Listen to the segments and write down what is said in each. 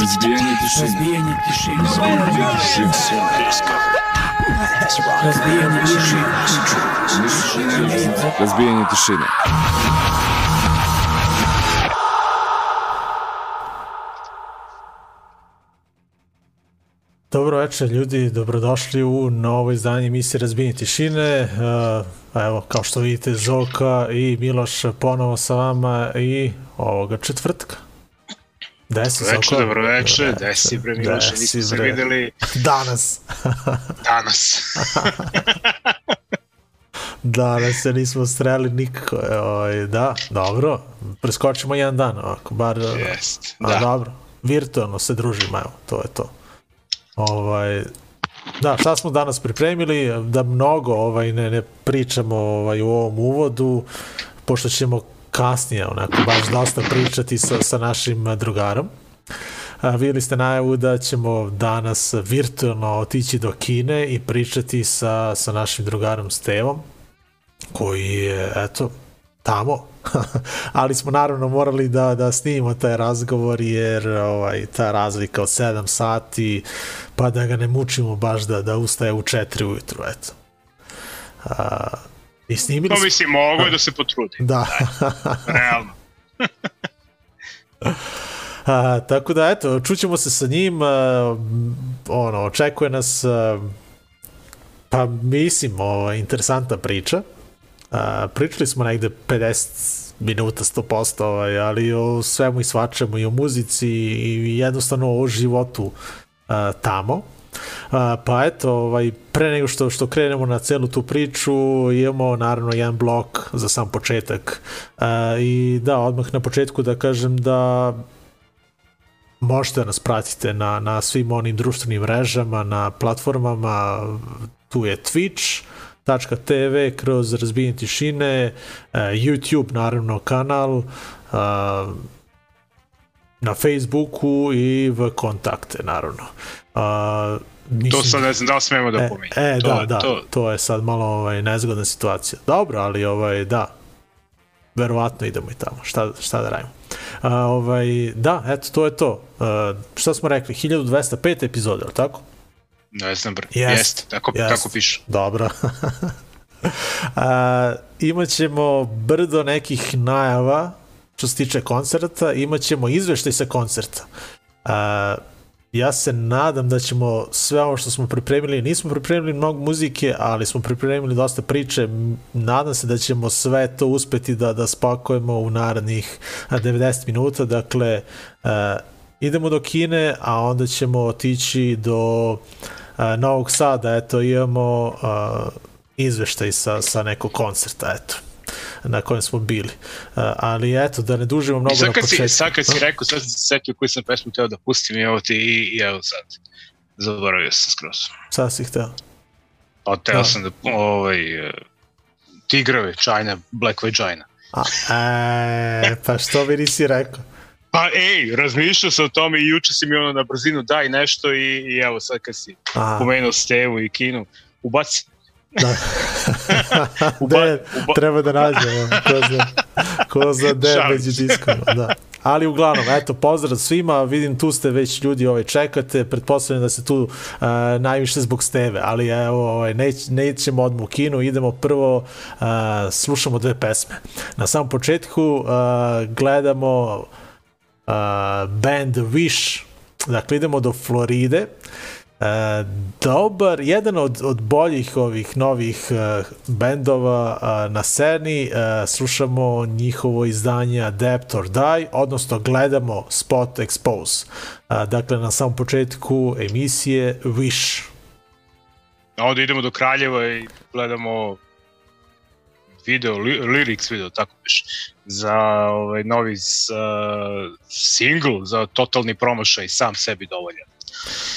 Разбиение тишины. Разбиение тишины. Разбиение тишины. Разбиение тишины. Dobro večer ljudi, dobrodošli u novo izdanje emisije Razbijenje tišine. Uh, evo, kao što vidite, Zoka i Miloš ponovo sa vama i ovoga četvrtka. Gde si, Veče, Zoko? dobro veče, gde si bre Miloše, nismo se videli Danas. danas. Danas se nismo streli nikako. E, Ovaj, da, dobro. Preskočimo jedan dan, ovako, bar... Jest, A, da. dobro. Virtualno se družimo, evo, to je to. Ovaj, da, šta smo danas pripremili? Da mnogo ovaj, ne, ne pričamo ovaj, u ovom uvodu, pošto ćemo kasnije onako baš dosta pričati sa, sa našim drugarom. A, vidjeli ste najavu da ćemo danas virtualno otići do Kine i pričati sa, sa našim drugarom Stevom, koji je, eto, tamo. Ali smo naravno morali da, da snimimo taj razgovor jer ovaj, ta razlika od 7 sati, pa da ga ne mučimo baš da, da ustaje u 4 ujutru, eto. A, I snimili No smo... mislim, mogo je da se potrudi, Da. realno. A, tako da, eto, čućemo se sa njim, a, ono, očekuje nas, a, pa mislim, ovo, interesantna priča. A, pričali smo negde 50 minuta, 100%, ovaj, ali o svemu i svačemu, i o muzici, i jednostavno o životu a, tamo. A, pa eto, ovaj, pre nego što, što krenemo na celu tu priču, imamo naravno jedan blok za sam početak. A, I da, odmah na početku da kažem da možete da nas pratite na, na svim onim društvenim mrežama, na platformama, tu je Twitch.tv kroz razbijenje tišine, uh, YouTube naravno kanal, na Facebooku i v kontakte naravno. Uh, mislim, To sad ne znam da li smemo da E, pominjem. e to, da, da, to. To, je sad malo ovaj, nezgodna situacija. Dobro, ali ovaj, da, verovatno idemo i tamo, šta, šta da radimo. A, ovaj, da, eto, to je to. A, šta smo rekli, 1205 epizoda, ali tako? ne znam bre, Jest, jeste, tako, jest. tako piše. Dobro. A, imaćemo brdo nekih najava što se tiče koncerta, imaćemo izveštaj sa koncerta. A, ja se nadam da ćemo sve ovo što smo pripremili, nismo pripremili mnogo muzike, ali smo pripremili dosta priče, nadam se da ćemo sve to uspeti da, da spakujemo u narednih a, 90 minuta, dakle a, idemo do Kine, a onda ćemo otići do a, Novog Sada, eto imamo a, izveštaj sa, sa nekog koncerta, eto na kojem smo bili. Ali eto, da ne dužimo mnogo na početku. si, sad kad si rekao, sad sam se setio koju sam pesmu teo da pustim i evo ti i, i evo sad. Zaboravio sam skroz. Sad si hteo. Pa teo Da. sam da, ovaj, e, Tigrove, China, Black Vagina. A, e, pa što mi nisi rekao? Pa ej, razmišljao sam o tome i juče si mi ono na brzinu daj nešto i, i evo sad kad si A, pomenuo Stevu i Kinu, ubaci. Da. De, treba da nađemo. Ko zna, ko zna de među diskovima, da. Ali uglavnom, eto, pozdrav svima, vidim tu ste već ljudi ovaj, čekate, pretpostavljam da se tu uh, najviše zbog steve, ali evo, ovaj, neć, nećemo odmah u kinu, idemo prvo, uh, slušamo dve pesme. Na samom početku uh, gledamo uh, band Wish, dakle idemo do Floride, Uh, dobar, jedan od, od boljih ovih novih uh, bendova uh, na sceni, uh, slušamo njihovo izdanje Adapt or Die, odnosno gledamo spot Expose. Uh, dakle, na samom početku emisije Wish. A onda idemo do Kraljeva i gledamo video, li, lyrics video, tako piše, za ovaj novi uh, single, za totalni promašaj, sam sebi dovoljan.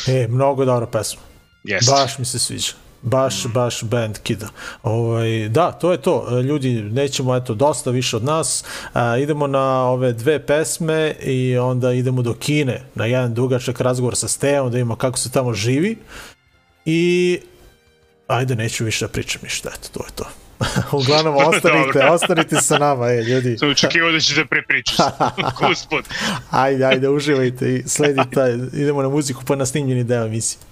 E, mnogo dobra pesma. Jeste. Baš mi se sviđa. Baš, baš band kida. Ovaj, da, to je to. E, Ljudi, nećemo, eto, dosta više od nas. A, idemo na ove dve pesme i onda idemo do Kine na jedan dugačak razgovor sa Stevom da vidimo kako se tamo živi. I ajde, neću više da pričam ništa. Eto, to je to. Uglavnom, ostanite, ostanite sa nama, je, ljudi. Sam očekivao da ćete da prepričati. Gospod. ajde, ajde, uživajte i sledite, idemo na muziku pa na snimljeni deo emisije.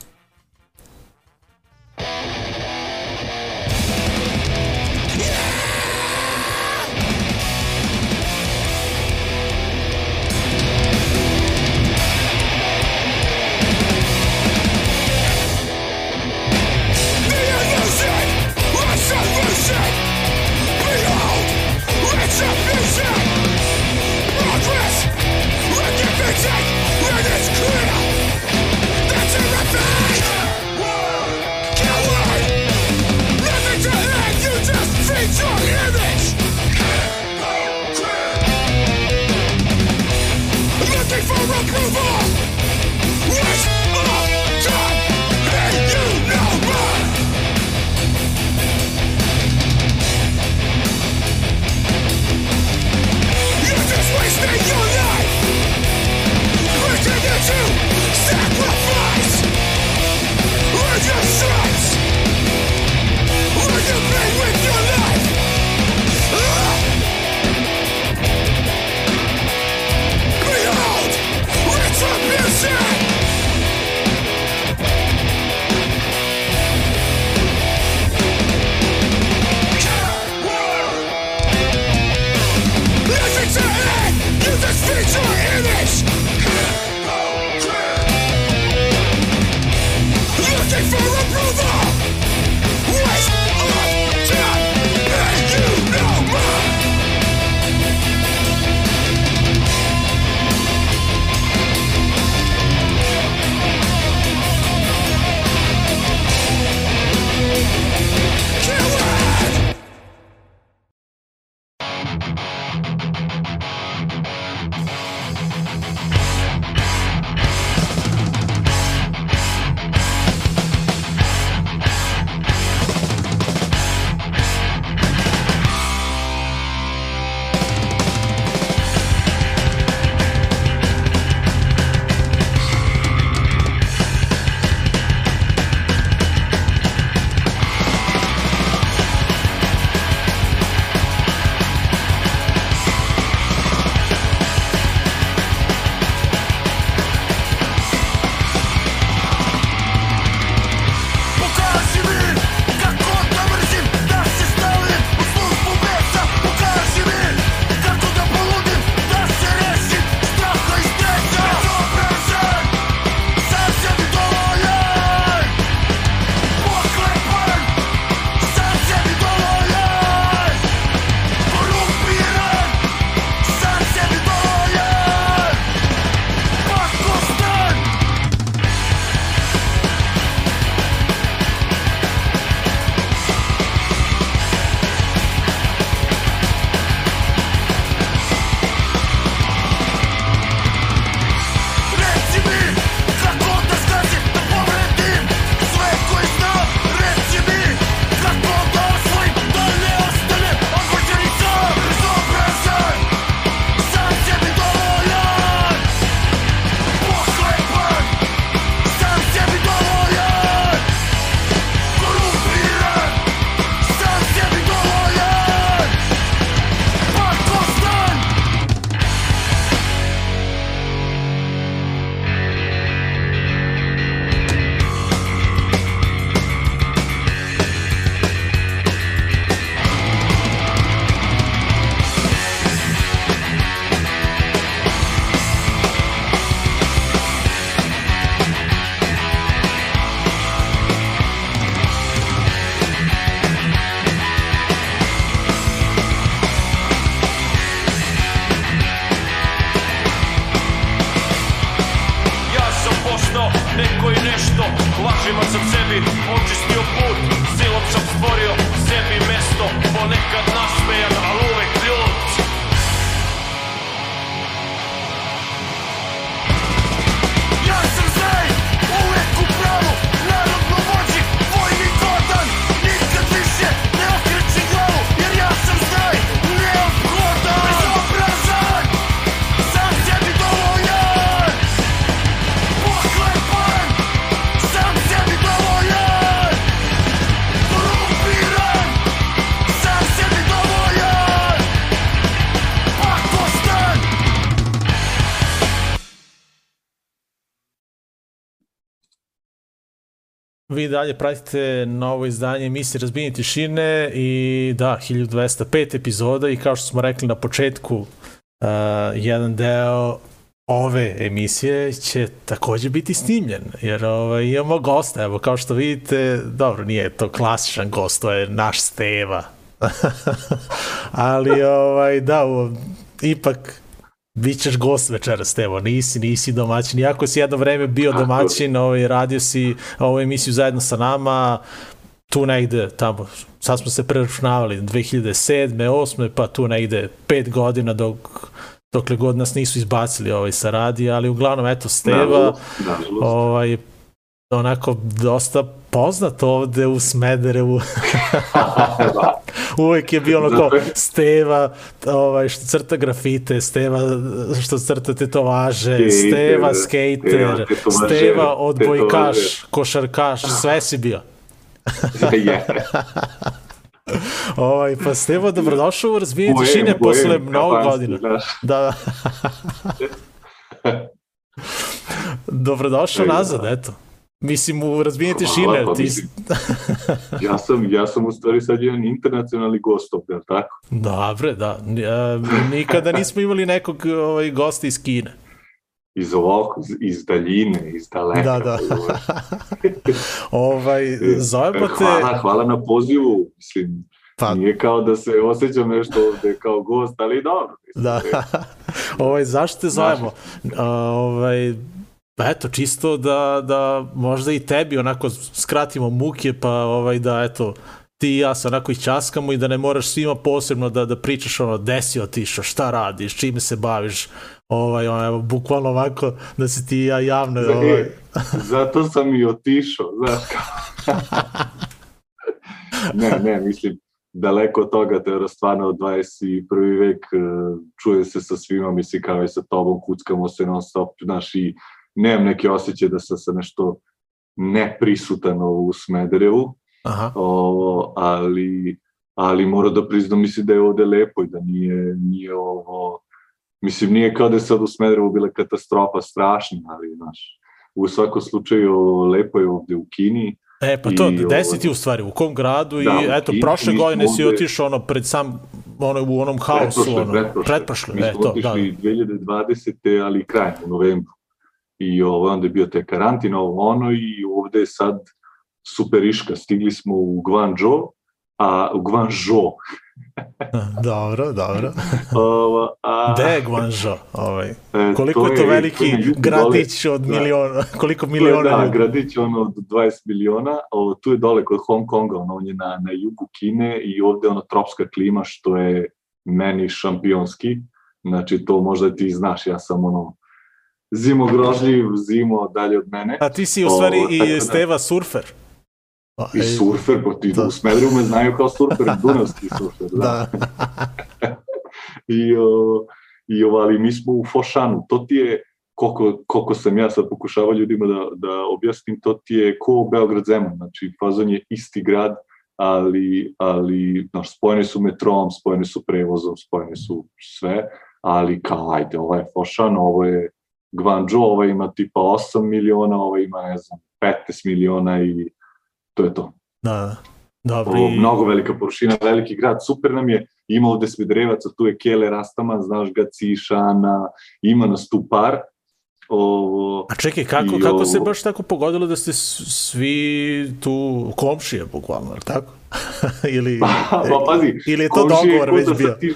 neko i nešto Lažima sam sebi očistio put Silom sam stvorio sebi mesto Ponekad nasmejan, ali uvek ljud Vi dalje pratite novo izdanje emisije Razbijenje tišine i da, 1205 epizoda i kao što smo rekli na početku, uh, jedan deo ove emisije će takođe biti snimljen, jer ovaj, imamo gosta, evo kao što vidite, dobro, nije to klasičan gost, to je naš Steva. Ali ovaj, da, ipak Bićeš gost večeras, Stevo, nisi, nisi domaćin. Iako si jedno vreme bio domaćin, ovaj, radio si ovu emisiju zajedno sa nama, tu negde, tamo, sad smo se preračunavali, 2007. 8. pa tu negde 5 godina dok dokle god nas nisu izbacili ovaj sa radija, ali uglavnom eto Steva ovaj onako dosta poznat ovde u Smederevu. Uvek je bio ono kao Steva ovaj, što crta grafite, Steva što crta tetovaže, skater, Steva skater, Steva, Steva odbojkaš, košarkaš, sve si bio. ovaj, pa Stevo, dobrodošao u razbijenje tišine posle mnogo godina. Da, da. dobrodošao nazad, eto. Mislim, u razbijenje tišine. Pa, ti... mislim, ja, sam, ja sam u stvari sad jedan internacionalni gost je tako? Dobre, da. E, nikada nismo imali nekog ovaj, gosta iz Kine. Iz ovog, iz daljine, iz daleka. Da, da. ovaj, zovemo te... Hvala, hvala na pozivu, mislim, Pa, Nije kao da se osjećam nešto ovde kao gost, ali dobro. Mislim, da, ovaj, zašto te zovemo? Uh, ovaj, eto, čisto da, da možda i tebi onako skratimo muke, pa ovaj, da eto, ti i ja se onako iščaskamo i da ne moraš svima posebno da, da pričaš ono, gde si otišao, šta radiš, čime se baviš, ovaj, ono, evo, bukvalno ovako da si ti i ja javno... Za, ovaj... zato sam i otišao, znaš kao. ne, ne, mislim, daleko od toga, to je stvarno 21. vek, e, čuje se sa svima, misli kao i sa tobom, kuckamo se non stop, znaš, i nemam neke osjećaje da sam sa nešto neprisutan u Smederevu, Aha. o, ali, ali mora da priznam, mislim da je ovde lepo i da nije, nije ovo, mislim nije kao da je sad u Smederevu bila katastrofa strašna, ali znaš, u svakom slučaju lepo je ovde u Kini, E, pa to, gde si ti u stvari, u kom gradu da, i eto, Kini, prošle godine si otišao ono pred sam, ono, u onom haosu, pretprošle, ono, pretprošle, pretprošle, mi e, smo to, otišli da. 2020. ali kraj, u novembru. I ovo, onda je bio te karantin, ovo ono, i ovde je sad superiška. Stigli smo u Guangzhou, a u Guangzhou. dobro, dobro. Ovo, a, Gde je Guangzhou? Ovaj? E, Koliko to je to veliki to je gradić dole. od Da. miliona, koliko To je, miliona da, gradić ono od 20 miliona, ovo, tu je dole kod Hong Konga, ono, on je na, na jugu Kine i ovde ono tropska klima što je meni šampionski, znači to možda ti znaš, ja sam ono zimogrožljiv, zimo dalje od mene A ti si u stvari tako i da. Steva surfer. i surfer, pa ti Da. u Smedru me znaju kao surfer, dunavski surfer, da. Da. I, o, i ovo, ali mi smo u Fošanu, to ti je, koliko, koliko sam ja sad pokušavao ljudima da, da objasnim, to ti je ko Beograd Zemun, znači fazon je isti grad, ali, ali znaš, spojeni su metrom, spojeni su prevozom, spojeni su sve, ali kao, ajde, ovo je Fošan, ovo je Guangzhou, ovo ima tipa 8 miliona, ovo ima, ne znam, 15 miliona i to je to. Da. Dobro. Ovo, i- mnogo velika površina, veliki grad, super nam je, ima ovde Smedrevaca, tu je Kele Rastaman, znaš ga, Cišana, ima nas tu par. Ovo, A čekaj, kako, kako se ovo- baš tako pogodilo da ste svi tu komšije, bukvalno, tako? ili, pa pazi, ili je to dogovor već da bio? Ti,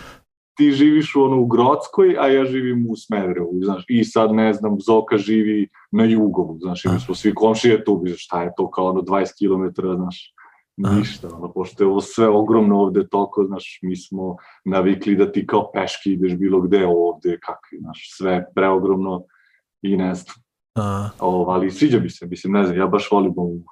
ti živiš u, ono, u Grockoj, a ja živim u Smederevu, znaš, i sad, ne znam, Zoka živi na Jugovu, znaš, i mi smo svi komšije tu, znaš, šta je to, kao ono 20 km, znaš, ništa, ono, pošto je ovo sve ogromno ovde toliko, znaš, mi smo navikli da ti kao peški ideš bilo gde ovde, kakvi, znaš, sve preogromno i ne znam, A, ovo, ali sviđa mi se, mislim, ne znam, ja baš volim ovu,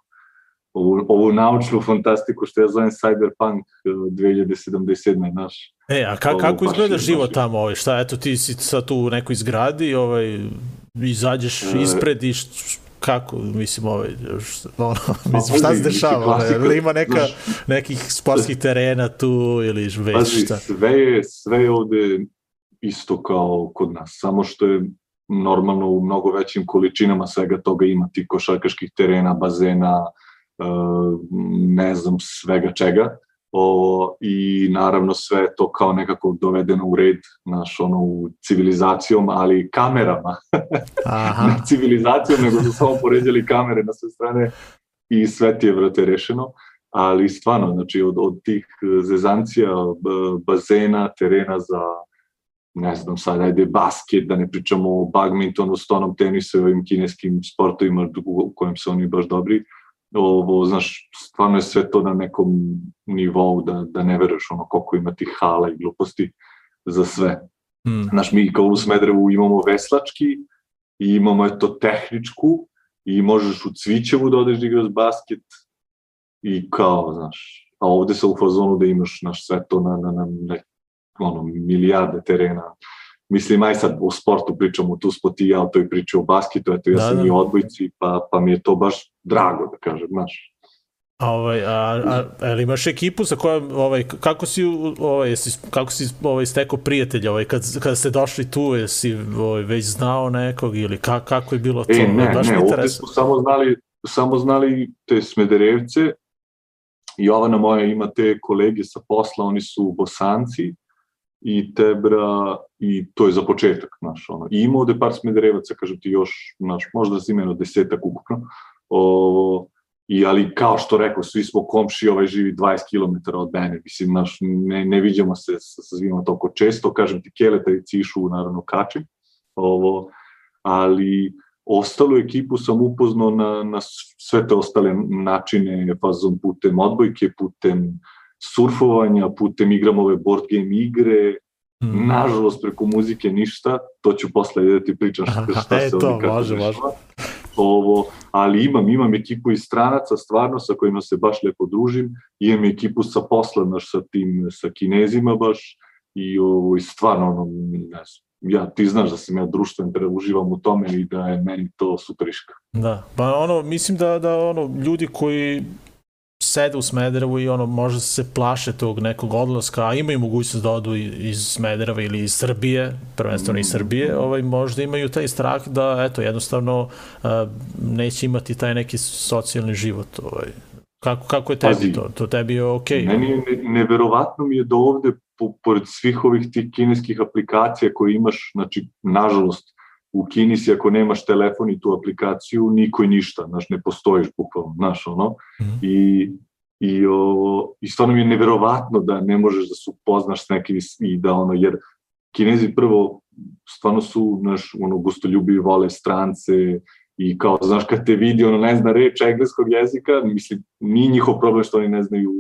ovu, ovu naučnu fantastiku što ja zovem Cyberpunk eh, 2077, znaš, E, a ka, kako izgleda život je. tamo? Ovaj? Šta, eto, ti si sad tu u nekoj zgradi, ovaj, izađeš E. ispred i kako, mislim, ovaj, št, ono, mislim, šta se dešava? Ili ima neka, nekih sportskih terena tu ili već Pazi, šta? sve je, sve je ovde isto kao kod nas, samo što je normalno u mnogo većim količinama svega toga ima ti košarkaških terena, bazena, uh, ne znam, svega čega. O, I naravno sve to kao nekako dovedeno u red, naš ono, u civilizacijom, ali kamerama. Aha. ne civilizacijom, nego su samo poređali kamere na sve strane i sve ti je, vrate, rešeno. Ali stvarno, znači, od, od tih zezancija, b- bazena, terena za, ne znam sad, ajde, basket, da ne pričamo o badmintonu, stonom tenisu i ovim kineskim sportovima u kojim su oni baš dobri, ovo, znaš, stvarno je sve to na nekom nivou da, da ne veruješ ono koliko ima tih hala i gluposti za sve. Mm. Znaš, mi kao u Smedrevu imamo veslački i imamo eto tehničku i možeš u Cvićevu da odeš da igraš basket i kao, znaš, a ovde se u fazonu da imaš naš sve to na, na, na, na ono, milijarde terena. Mislim, aj sad o sportu pričamo, tu smo ti i ja o toj priči o basketu, eto ja Da, sam da. i odbojci, pa, pa mi je to baš drago da kažem, znaš. A, ovaj, a, a, a imaš ekipu sa kojom, ovaj, kako si, ovaj, jesi, kako si ovaj, stekao prijatelja, ovaj, kad, kad ste došli tu, jesi ovaj, već znao nekog ili ka, kako je bilo to? E, ne, Baš ne, ovde smo samo znali, samo znali te Smederevce, Jovana moja ima te kolege sa posla, oni su bosanci i Tebra, i to je za početak, znaš, ono. I ima ovde par Smederevaca, kažem ti još, znaš, možda se imeno desetak ukupno, o, i ali kao što rekao, svi smo komši, ovaj živi 20 km od mene, mislim, znaš, ne, ne viđamo se sa, sa svima toliko često, kažem ti, Keleta i Cišu, naravno, kačim, ovo, ali ostalu ekipu sam upoznao na, na sve te ostale načine, fazom putem odbojke, putem surfovanja, putem igram ove board game igre, Mm. nažalost preko muzike ništa, to ću posle da ti pričam šta, šta e, se to, ovdje kako može, dešava. Ovo, ali imam, imam ekipu iz stranaca, stvarno, sa kojima se baš lepo družim, imam ekipu sa posla, naš, sa tim, sa kinezima baš, i, ovo, i stvarno, ono, ne znam, ja, ti znaš da sam ja društven, da uživam u tome i da je meni to superiška. Da, pa ono, mislim da, da ono, ljudi koji sede u Smederevu i ono, možda se plaše tog nekog odlaska, a imaju mogućnost da odu iz Smedereva ili iz Srbije, prvenstveno iz Srbije, ovaj, možda imaju taj strah da, eto, jednostavno uh, neće imati taj neki socijalni život. Ovaj. Kako, kako je tebi Pazi, to? To tebi je okej? Meni je ne, neverovatno mi je da ovde, po, pored svih ovih tih kineskih aplikacija koje imaš, znači, nažalost, u Kini si ako nemaš telefon i tu aplikaciju, niko i ništa, znaš, ne postojiš bukvalno, znaš, ono, Mhm. i, i, o, i stvarno mi je neverovatno da ne možeš da se upoznaš s nekim i da ono, jer Kinezi prvo stvarno su, znaš, ono, gostoljubivi, vole strance i kao, znaš, kad te vidi, ono, ne zna reč engleskog jezika, mislim, nije njihov problem što oni ne znaju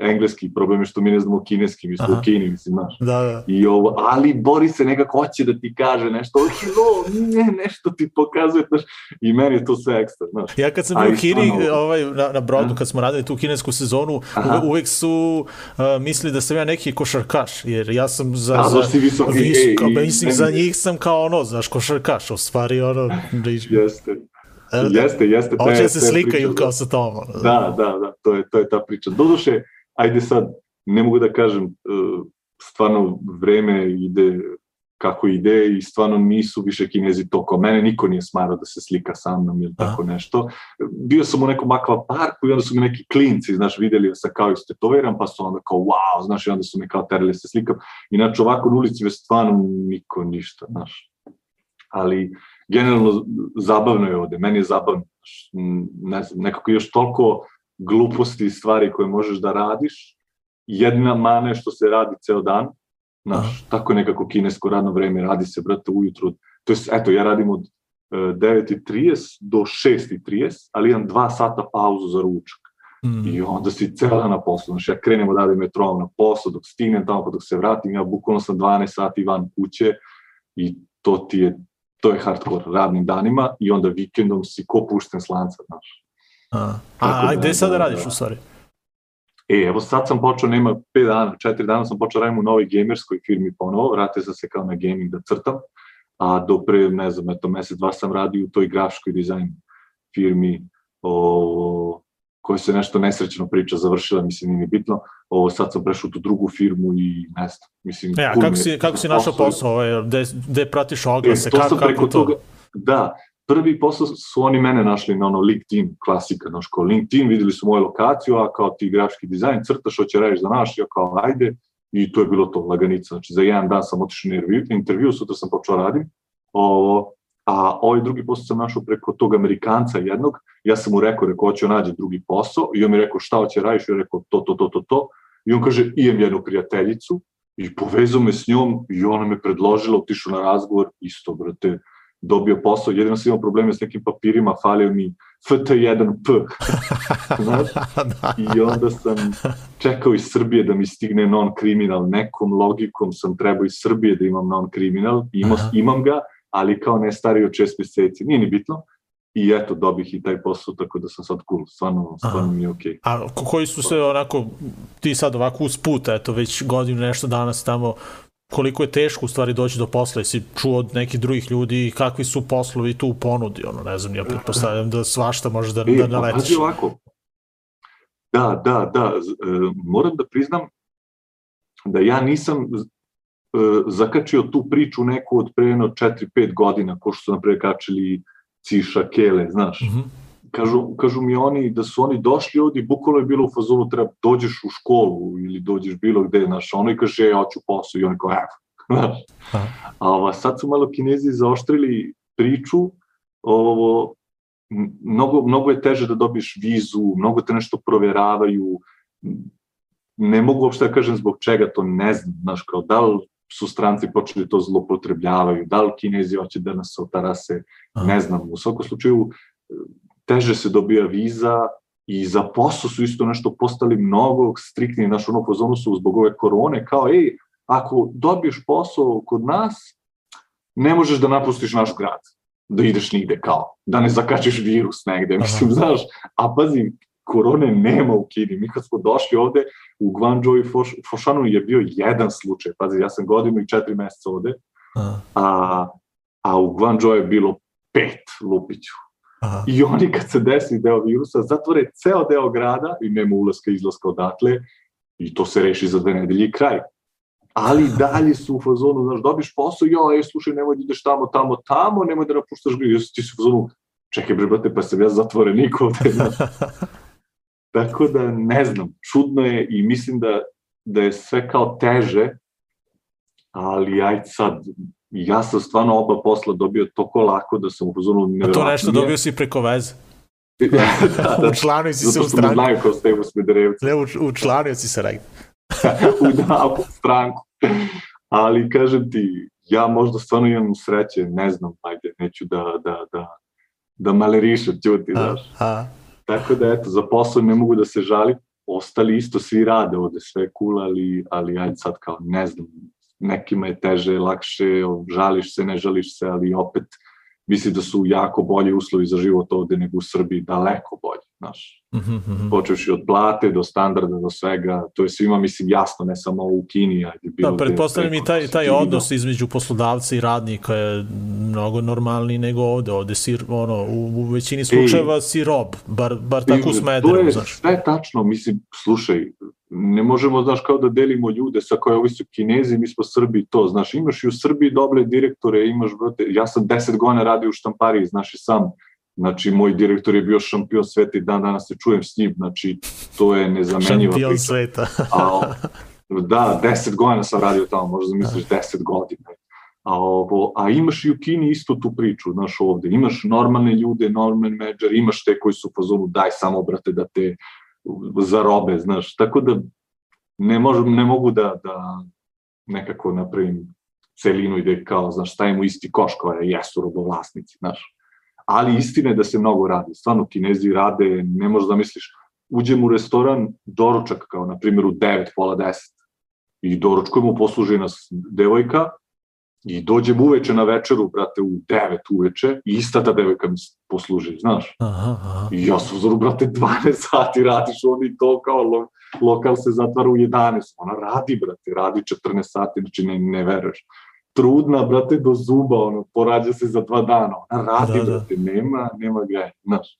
engleski, problem je što mi ne znamo kineski, mi smo u Kini, mislim, znaš. Da, da. I ovo, ali Bori se nekako hoće da ti kaže nešto, hello, ne, nešto ti pokazuje, znaš, i meni je to sve ekstra, znaš. Ja kad sam bio u Kini, ovaj, na, na brodu, kad smo radili tu kinesku sezonu, Aha. uve, uvek su uh, mislili da sam ja neki košarkaš, jer ja sam za... Da, za, si visoki, visoko, ej, mislim, za njih sam kao ono, znaš, košarkaš, u stvari ono... Da, Jeste, E. jeste, jeste. te- Hoće da se slikaju priče, kao sa tom. Da, da, da, to je, to je ta priča. Doduše, ajde sad, ne mogu da kažem, e, stvarno vreme ide kako ide i stvarno nisu više kinezi to kao mene, niko nije smarao da se slika sa mnom ili tako nešto. Bio sam u nekom akva parku i onda su mi neki klinci, znaš, videli da sam kao istetoviran, pa su onda kao wow, znaš, i onda su me kao terali da se slikam. Inače, ovako na ulici me stvarno niko ništa, znaš. Ali, generalno, zabavno je ovde, meni je zabavno, ne znam, nekako još toliko gluposti i stvari koje možeš da radiš, jedna mana je što se radi ceo dan, znaš, tako nekako kinesko radno vreme, radi se, brate, ujutru, to je, eto, ja radim od e, 9.30 do 6.30, ali imam dva sata pauzu za ručak. Mm. I onda si ceo dan na poslu. Znači, ja krenem odavde metrom na posao, dok stignem tamo, pa dok se vratim, ja bukvalno sam 12 sati van kuće i to ti je, to je hardcore radnim danima i onda vikendom si ko pušten slanca, znaš. A, a, a da, gde sada da, radiš da. u stvari? E, evo sad sam počeo, nema 5 dana, 4 dana sam počeo radim u novoj gamerskoj firmi ponovo, vratio sam se kao na gaming da crtam, a do pre, ne znam, eto, mesec, dva sam radio u toj grafičkoj dizajn firmi, o, koja se nešto nesrećno priča završila, mislim, nije ni bitno, o, sad sam prešao u tu drugu firmu i ne znam, mislim... E, a kako si, kako si našao posao. posao? Ovaj, gde, gde pratiš E, oglase? to kako, preko to? toga, da, prvi posao su oni mene našli na ono LinkedIn, klasika, znaš, kao LinkedIn, videli su moju lokaciju, a kao ti grafički dizajn, crtaš, hoće radiš za naš, ja kao ajde, i to je bilo to, laganica, znači za jedan dan sam otišao na intervju, intervju sutra sam počeo radim, ovo, a ovaj drugi posao sam našao preko tog Amerikanca jednog, ja sam mu rekao, rekao, hoće nađe drugi posao, i on mi rekao, šta hoće radiš, ja rekao, to, to, to, to, to, i on kaže, imam jednu prijateljicu, i povezao me s njom, i ona me predložila, otišao na razgovor, isto, brate, dobio posao, jedino sam imao probleme s nekim papirima, falio mi FT1P, znaš, da. i onda sam čekao iz Srbije da mi stigne non-kriminal, nekom logikom sam trebao iz Srbije da imam non-kriminal, imao, Aha. imam ga, ali kao ne stariji od šest meseci, nije ni bitno, i eto, dobih i taj posao, tako da sam sad cool, stvarno, stvarno Aha. mi je okej. A ko- koji su se onako, ti sad ovako uz put, eto već godinu nešto danas tamo, koliko je teško u stvari doći do posla, jesi čuo od nekih drugih ljudi kakvi su poslovi tu u ponudi, ono, ne znam, ja pretpostavljam da svašta može da, E, da pa naletiš. pazi ovako. Da, da, da. e, moram da priznam da ja nisam zakačio tu priču neku od pre jedno 4-5 godina, ko što su napred kačili Ciša, Kele, znaš. Mhm. Kažu, kažu mi oni da su oni došli ovdje i bukvalno je bilo u fazonu treba dođeš u školu ili dođeš bilo gde, znaš, ono i kaže, ja hoću posao i oni kao, evo. A ova, sad su malo kinezi zaoštrili priču, ovo, mnogo, mnogo je teže da dobiješ vizu, mnogo te nešto proveravaju, ne mogu uopšte da kažem zbog čega to ne znam, znaš, kao da li su stranci počeli to zlopotrebljavaju, da li kinezi hoće da nas otarase, Aha. ne znam, u svakom slučaju e, teže se dobija viza i za posao su isto nešto postali mnogo striktni, znaš, ono po zonu su zbog ove korone, kao, ej, ako dobiješ posao kod nas, ne možeš da napustiš naš grad, da ideš nigde kao, da ne zakačiš virus negde, mislim, znaš, a pazi, korone nema u Kini, mi kad smo došli ovde, u Guangzhou i Foš, Fošanu je bio jedan slučaj, pazi, ja sam godinu i četiri meseca ovde, a, a u Guangzhou je bilo pet lupiću. Aha. I oni kad se desi deo virusa, zatvore ceo deo grada i nema ulaska i izlaska odatle i to se reši za dve nedelje i kraj. Ali dalje su u fazonu, znaš, dobiš posao, jo, ej, slušaj, nemoj da ideš tamo, tamo, tamo, nemoj da napuštaš jesi ti su u fazonu, čekaj bre, brate, pa sam ja zatvorenik ovde, znaš. Tako da, ne znam, čudno je i mislim da, da je sve kao teže, ali ajde sad, ja sam stvarno oba posla dobio toko lako da sam u fazonu A to nešto dobio si preko veze. da, da, Učlanio si se zato u što me stranku. znaju kao Stevo Smederevca, Ne, uč- učlanio si se negde. u da, u stranku. Ali kažem ti, ja možda stvarno imam sreće, ne znam, ajde, neću da, da, da, da malerišem, ćuti, A, znaš. a, Tako da, eto, za posao ne mogu da se žalim, ostali isto svi rade ovde, sve je cool, ali, ali ajde sad kao, ne znam, nekima je teže, lakše, žališ se, ne žališ se, ali opet mislim da su jako bolji uslovi za život ovde nego u Srbiji, daleko bolji, znaš. mhm, mhm. Počeš od plate do standarda do svega, to je svima mislim jasno, ne samo u Kini, ajde bilo Da, pretpostavljam i taj, taj vidio. odnos između poslodavca i radnika je mnogo normalniji nego ovde. Ovde si, ono, u, u većini slučajeva si rob, bar, bar tako u I To Smederevu, je znaš. sve tačno, mislim, slušaj, ne možemo, znaš, kao da delimo ljude sa koje ovi su kinezi, mi smo Srbi to, znaš, imaš i u Srbiji dobre direktore, imaš, brate, ja sam deset godina radio u štampariji, znaš i sam, znači, moj direktor je bio šampion sveta i dan danas se čujem s njim, znači, to je nezamenjiva Šampion priča. sveta. A, da, deset godina sam radio tamo, možda misliš deset godina. A, ovo, a imaš i u Kini isto tu priču, znaš ovde, imaš normalne ljude, normalne menadžer, imaš te koji su u fazonu daj samo, brate, da te zarobe, znaš, tako da ne, možem, ne mogu da, da nekako napravim celinu i da kao, znaš, stavimo isti koš koja jesu robovlasnici, znaš. Ali istina je da se mnogo radi, stvarno kinezi rade, ne možeš da misliš, uđem u restoran, doručak kao na primjer u 9, pola 10 i doručkujemo, posluži nas devojka i dođem uveče na večeru, brate, u 9 uveče i ista ta devojka mi posluži, znaš. Aha, aha. I ja sam zoru, brate, 12 sati radiš ovdje i to kao lo, lokal se zatvara u 11. Ona radi, brate, radi 14 sati, znači ne, ne veruješ. Trudna, brate, do zuba, ono, porađa se za dva dana. Ona radi, Da, da, da. brate, nema, nema granja, znaš.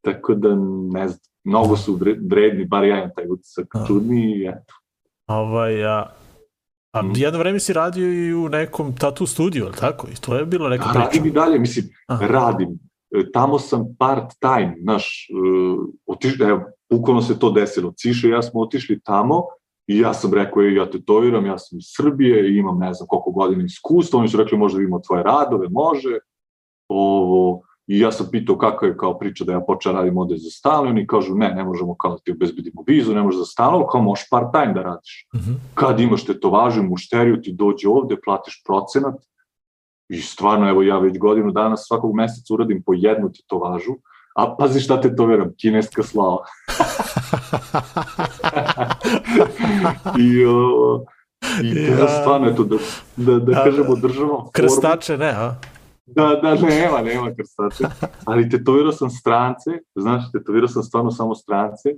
Tako da, ne znam, mnogo su vre- vredni, bar ja imam taj utisak, Da. čudni i eto. Ovaj, a, A Mhm. jedno vreme si radio i u nekom tattoo studiju, ali tako? I to je bila neka priča. radim i dalje, mislim, Aha. radim. E, Tamo sam part time, znaš, uh, otišli, evo, bukvalno se to desilo. Ciše i ja smo otišli tamo i ja sam rekao, "Ej, ja tetoviram, ja sam iz Srbije i imam ne znam koliko godina iskustva. Oni su rekli, možda vidimo tvoje radove, može. Ovo, I ja sam pitao kako je kao priča da ja počeo radim ovde za stalno. Oni kažu, ne, ne možemo kao da ti obezbedimo vizu, ne možeš za stalno, kao možeš part time da radiš. Mhm. Kad imaš tetovažu, mušteriju, ti dođe ovde, platiš procenat, I stvarno, evo ja već godinu dana svakog meseca uradim po jednu tetovažu, a pazi šta tetoviram, kineska slava. I, i Ja. ja. stvarno, eto, da, da, da A, kažemo, državam formu. Krstače, ne, a? Da, da, nema, nema krstače. Ali tetovirao sam strance, znaš, tetovirao sam stvarno samo strance.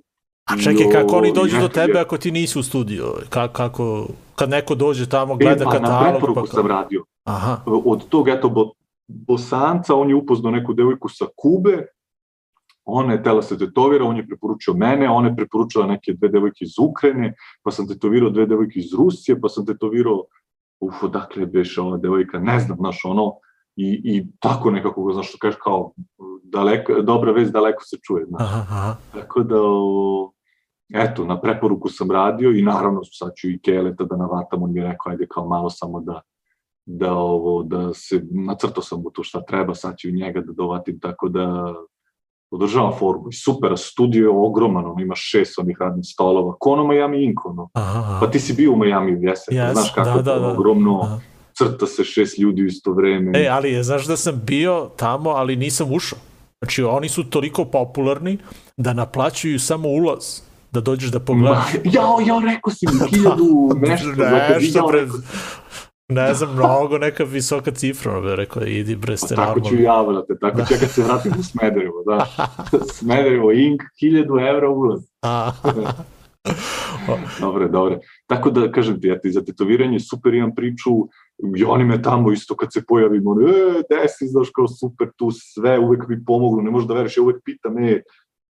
A čekaj, kako oni dođu do tebe ako ti nisi u studiju? Ka, kako, kad neko dođe tamo, gleda e, pa, na katalog, preporuku pa... sam radio. Aha, od tog eto bo, bosanca, on je upoznao neku devojku sa Kube, ona je tela se tetovira, on je preporučio mene, ona je preporučila neke dve devojke iz Ukrajine, pa sam tetovirao dve devojke iz Rusije, pa sam tetovirao, uf, odakle beše ova devojka, ne znam, znaš, ono, i, i tako nekako, znaš, što kažeš, kao, daleko, dobra vez, daleko se čuje, znaš. aha, aha. Tako da, o, eto, na preporuku sam radio i naravno sad ću i Keleta da navatam, on mi je rekao, ajde kao malo samo da, da ovo, da se, nacrtao sam mu to šta treba, sad ću njega da dovatim, tako da održavam formu. I super, studio je ogroman, on ima šest onih radnih stolova, ko ono Miami Ink, ono. aha, aha. Pa ti si bio u Miami, jesi, Jes, znaš kako da, da, da. ogromno, Aha. crta se šest ljudi u isto vreme. E, ali je, znaš da sam bio tamo, ali nisam ušao. Znači, oni su toliko popularni da naplaćuju samo ulaz, da dođeš da Ma, pogledaš. jao, jao, rekao si mi hiljadu nešto, zato bi Nešto, jao, pre, rekao ne znam, mnogo, neka visoka cifra, ono rekao, idi bre, ste Pa Tako ću i normalni. ja, brate, tako ću ja kad se vratim u Smederevo, da. Smederevo, Ink, 1000 evra ulaz. Dobre, dobre. Tako da, kažem ti, ja ti za tetoviranje super imam priču, i oni me tamo isto kad se pojavim, ono, e, gde si, znaš, kao super, tu sve, uvek mi pomognu, ne možeš da veriš, ja uvek pitam, e,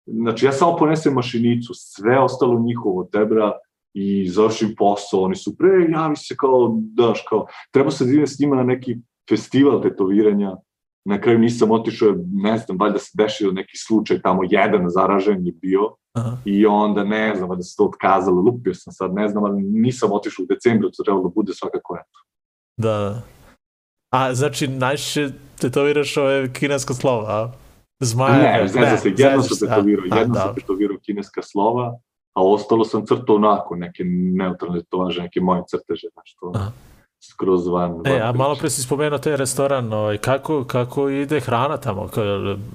znači ja samo ponesem mašinicu, sve ostalo njihovo, tebra, i završim posao, oni su pre, javi se kao, daš, kao, treba se da idem s njima na neki festival tetoviranja, na kraju nisam otišao, ne znam, valjda se dešio neki slučaj, tamo jedan zaražen je bio, aha. i onda ne znam, da se to otkazalo, lupio sam sad, ne znam, ali nisam otišao u decembru, to trebalo da bude svakako eto. Da. A, znači, najčešće tetoviraš ove kinesko slovo, a? Zmaja? Ne, zezam se, jedno sam tetovirao, a, jedno da. sam tetovirao kineska slova, a ostalo sam crtao onako, neke neutralne tetovaže, neke moje crteže, znaš, to Aha. skroz van. E, van a priče. malo pre si spomenuo taj restoran, ovaj, kako, kako ide hrana tamo? Ka,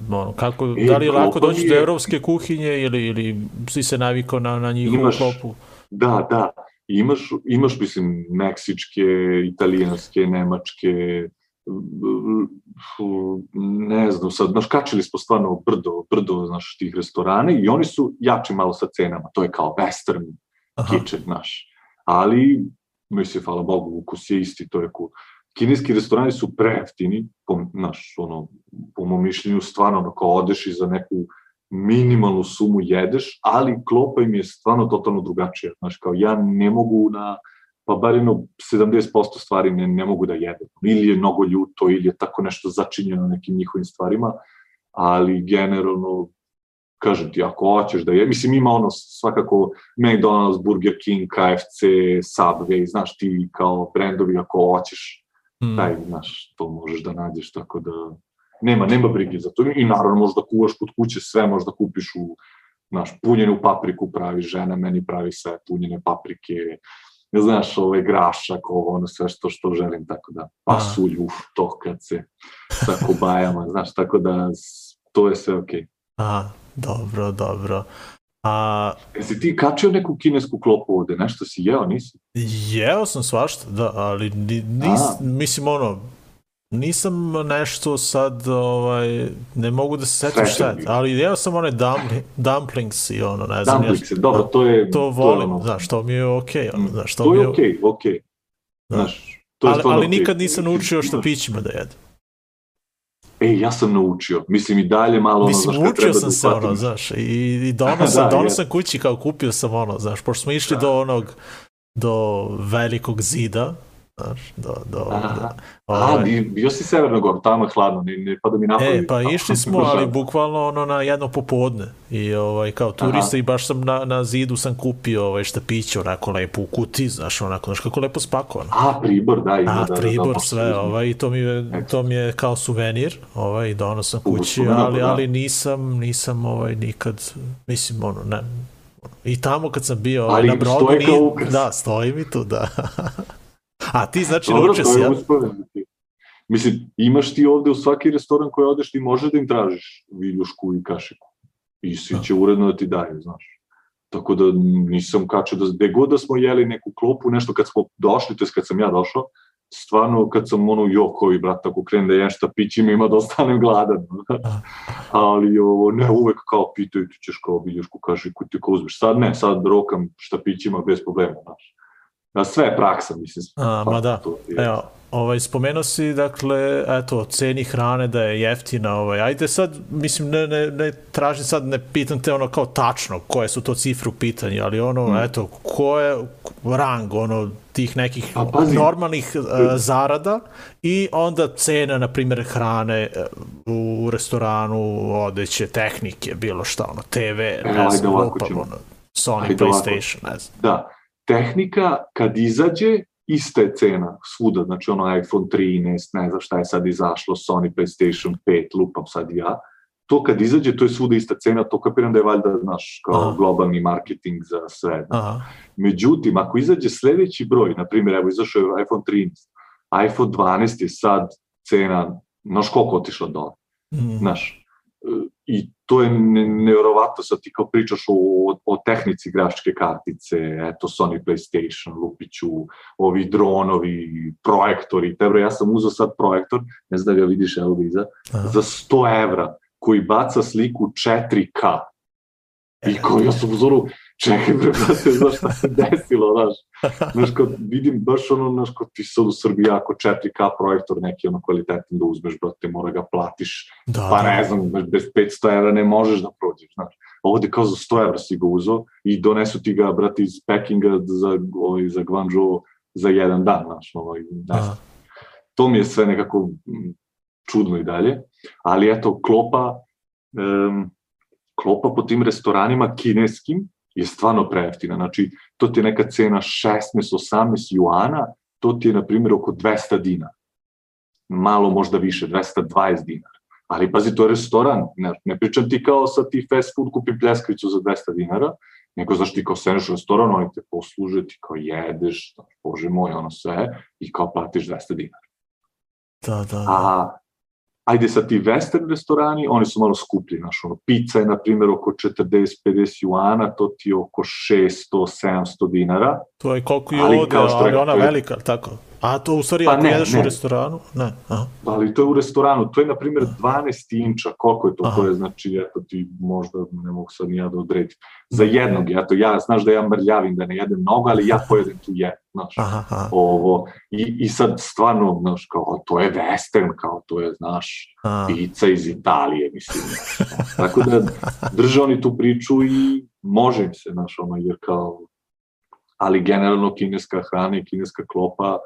ono, kako, E, da li je lako doći mi do je- evropske kuhinje ili, ili si se navikao na, na njihovu Imaš- klopu? Da, da. Imaš, imaš, mislim, meksičke, italijanske, nemačke, ne znam, sad, znaš, kačili smo stvarno brdo, brdo, znaš, tih restorana i oni su jači malo sa cenama, to je kao western Aha. kitchen, znaš. Ali, mislim, hvala Bogu, ukus je isti, to je cool. Kineski restorani su prejeftini, po, znaš, ono, po mom mišljenju, stvarno, ono, kao odeš i za neku minimalnu sumu jedeš, ali klopa im je stvarno totalno drugačija. Znaš, kao ja ne mogu na, pa bar jedno 70% stvari ne, ne mogu da jedem. Ili je mnogo ljuto, ili je tako nešto začinjeno nekim njihovim stvarima, ali generalno, kažem ti, ako hoćeš da je, mislim ima ono svakako McDonald's, Burger King, KFC, Subway, znaš ti kao brendovi ako hoćeš, Mm. taj, znaš, to možeš da nađeš, tako da nema, nema brige za to. I naravno možda kuvaš kod kuće sve, možda kupiš u, znaš, punjenu papriku pravi žena, meni pravi sve punjene paprike, znaš, ovaj grašak, ovo, ono, sve što, što želim, tako da, pasulj, uf, to kad se sa kobajama, znaš, tako da, to je sve okej. A, dobro, dobro. A, Jesi ti kačio neku kinesku klopu ovde, nešto si jeo, nisi? jeo sam svašta, da, ali ni, nis, A. mislim, ono, nisam nešto sad, ovaj, ne mogu da se setim šta je, ali jeo sam one dumpli, dumplings i ono, ne znam, ja Dumplings, dobro, to je... to volim, ono, znaš, to mi je okej, okay, ono, Mm, znaš, to, to mi je je, okej, okej. Da. Znaš, to je ali, ali okej. nikad nisam naučio Imaš- štapićima da jedem. E, ja sam naučio. Mislim i dalje malo ono, Mislim, znaš, kad treba sam da se, ono, uhvatim. znaš, i, i dono sam, Da, dono je. sam kući kao kupio sam ono, znaš, pošto smo išli do onog do velikog zida, znaš, do, do, Aha. do, A, ovaj, bio si Severno Gor, tamo je hladno, ne, ne pada mi na E, pa išli smo, ali bukvalno ono na jedno popodne. I ovaj, kao turista Aha. i baš sam na, na zidu sam kupio ovaj štapiće onako lepo u kuti, znaš, onako, znaš kako lepo spakovano. A, Pribor, da, ima A, da, da, pribor, da, sve, ovaj, i to mi je, to mi je kao suvenir, ovaj, donao sam kući, ali, da. ali nisam, nisam, ovaj, nikad, mislim, ono, ne, i tamo kad sam bio ovaj, Ali na brodu, ni- da, stoji mi tu, da. A ti, znači, Dobro, naučio si, ja? Mislim, imaš ti ovde u svaki restoran koji odeš, ti možeš da im tražiš viljušku i kašiku. I svi će uredno da ti daju, znaš. Tako da nisam kačio da, gde god da smo jeli neku klopu, nešto kad smo došli, to je kad sam ja došao, stvarno kad sam ono jokovi, brat, ako krenem da jem štapićima, ima da ostanem gladan. Ali ovo, ne, uvek kao pitaju ti ćeš kao viljušku kašiku, ti kao uzmeš. Sad ne, sad rokam štapićima bez problema, znaš. A sve je praksa, mislim. A, ma da. To Evo, ovaj, spomenuo si, dakle, eto, ceni hrane da je jeftina, ovaj, ajde sad, mislim, ne, ne, ne tražim sad, ne pitam te ono kao tačno koje su to cifre u pitanju, ali ono, Mm. eto, ko je rang, ono, tih nekih A, pazi. normalnih uh, zarada i onda cena, na primjer, hrane eh, u restoranu, odeće, tehnike, bilo šta, ono, TV, ne ajde znam, ovako ćemo. ono, Sony, Ajde ovako. PlayStation, ne znam. Da, tehnika kad izađe, ista je cena svuda, znači ono iPhone 13, ne znam šta je sad izašlo, Sony PlayStation 5, lupam sad ja, to kad izađe, to je svuda ista cena, to kapiram da je valjda, znaš, kao Aha. globalni marketing za sve. Aha, Međutim, ako izađe sledeći broj, na primjer, evo izašao je iPhone 13, iPhone 12 je sad cena, znaš koliko otišla dole, mm, znaš, i to je ne, nevjerovatno, sad ti kao pričaš o, o tehnici grafičke kartice, eto Sony PlayStation, Lupiću, ovi dronovi, projektori, tebro, ja sam uzao sad projektor, ne znam da ga vidiš, evo ga iza, aha. za 100 evra, koji baca sliku 4K. I koji ja sam u zoru, čekaj brate, znaš šta se desilo, znaš. Znaš, kad vidim baš ono, znaš, kod ti sad u Srbiji ako 4K projektor neki ono kvalitetan da uzmeš, brate, mora ga platiš, Da, pa da. ne znam, znaš, bez 500 evra ne možeš da prođeš, znaš. Ovde kao za 100 evra si ga uzao i donesu ti ga, brate, iz Pekinga za, ovaj, za Guangzhou za jedan dan, znaš, ovaj, ne znam Aha. to mi je sve nekako čudno i dalje, ali eto, klopa, um, klopa po tim restoranima kineskim je stvarno prejeftina, znači to ti je neka cena 16-18 juana, to ti je na primjer oko 200 dinara, malo možda više, 220 dinara. Ali pazi, to je restoran, ne, ne pričam ti kao sa ti fast food kupi pljeskavicu za 200 dinara, nego znaš ti kao seneš u restoran, oni te posluže, ti kao jedeš, znaš, bože moj, ono sve, i kao platiš 200 dinara. Da, da, da. A ajde sad ti western restorani, oni su malo skuplji, znaš, ono, pizza je na primjer oko 40-50 juana, to ti je oko 600-700 dinara, To je koliko i Ali ovde, kao što ali rekao, ona velika, tako? A to u stvari Pa ako ne, jedeš ne. u restoranu? Ne. Aha. ali to je u restoranu, to je na primjer 12 inča, koliko je to, Aha. to je znači, eto ti možda ne mogu sad ni ja da odredim, za jednog, eto ja, znaš da ja mrljavim da ne jedem mnogo, ali ja pojedem tu jedno, znaš. Aha, aha, Ovo, i, i sad stvarno, znaš, kao, to je western, kao, to je, znaš, aha. pizza iz Italije, mislim. znaš. Tako da drže oni tu priču i može im se, znaš, ono, jer kao, ali generalno kineska hrana i kineska klopa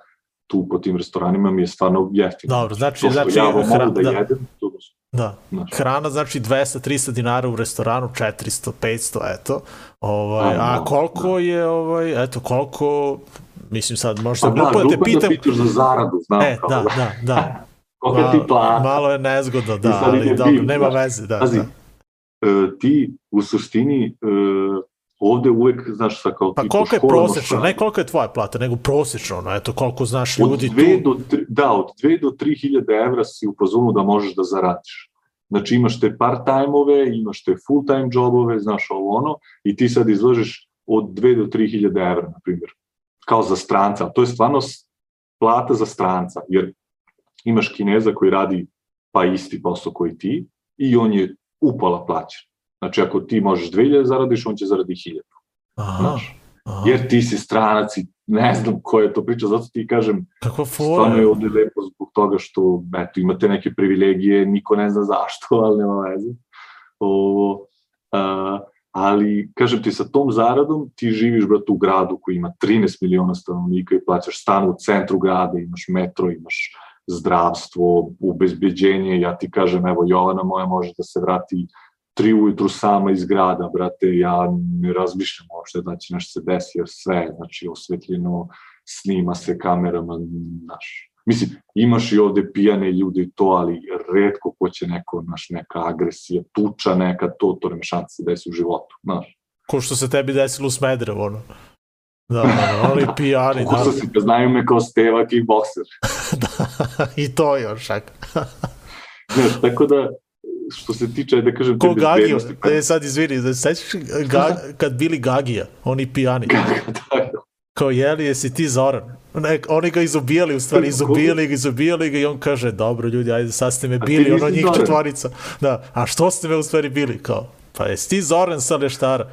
tu po tim restoranima mi je stvarno jeftina. Dobro, znači, to znači, ja ovo hra- mogu da, da. jedem, to Da. znaš. Hrana znači 200-300 dinara u restoranu, 400, 500, eto. Ovaj, A, a da, koliko je, ovaj, eto, koliko, mislim sad, možda Pa da, glupo da te da pitam, pitaš za zaradu, znam e, kao, da, da, da. koliko ti plata. malo je nezgodno, da, ali dobro, nema veze, da. Pazi, da. e, ti u suštini e, ovde uvek, znaš, sa kao Pa koliko je prosečno, šta- ne koliko je tvoja plata, nego prosečno, ono, eto, koliko znaš Od ljudi dve tu. do tri, da, od 2 do 3 hiljade evra si u fazonu da možeš da zaradiš. Znači imaš te part-time-ove, imaš te full-time jobove, znaš ovo ono, i ti sad izlažeš od 2 do 3 hiljade evra, na primjer, kao za stranca. To je stvarno plata za stranca, jer imaš kineza koji radi pa isti posao koji ti i on je upola plaćen. Znači ako ti možeš 2000 zaradiš, on će zaradi 1000. Aha, Znaš, aha. jer ti si stranac i ne znam ko je to priča, zato ti kažem, Kakva Stvarno je ovde lepo zbog toga što eto, imate neke privilegije, niko ne zna zašto, ali nema veze. Ovo, a, ali, kažem ti, sa tom zaradom ti živiš, brate, u gradu koji ima 13 miliona stanovnika i plaćaš stan u centru grada, imaš metro, imaš zdravstvo, ubezbeđenje, ja ti kažem, evo, Jovana moja može da se vrati tri ujutru sama iz grada, brate, ja ne razmišljam uopšte da će nešto se desi, jer sve znači, osvetljeno, snima se kamerama, znaš. Mislim, imaš i ovde pijane ljude i to, ali redko ko će neko, znaš, neka agresija, tuča neka, to, to nema šanse da desi u životu, znaš. Ko što se tebi desilo u Smederevu, ono. Da, da, oni pijani, Kako da. se ga znaju me kao Steva kickbokser. da. I to još, čak. Znaš, tako da, što se tiče, da kažem, Ko Gagio, bezbednosti, pa- e, sad izvini, da se sećaš ga, kad bili Gagija, oni pijani. da, Kao, jeli, jesi ti Zoran? Ne, oni ga izubijali, u stvari, izubijali ga, izubijali ga i on kaže, dobro ljudi, ajde, sad ste me bili, ono njih Zoran? četvorica. Da, a što ste me u stvari bili? Kao, pa jesi ti Zoran sa Leštara?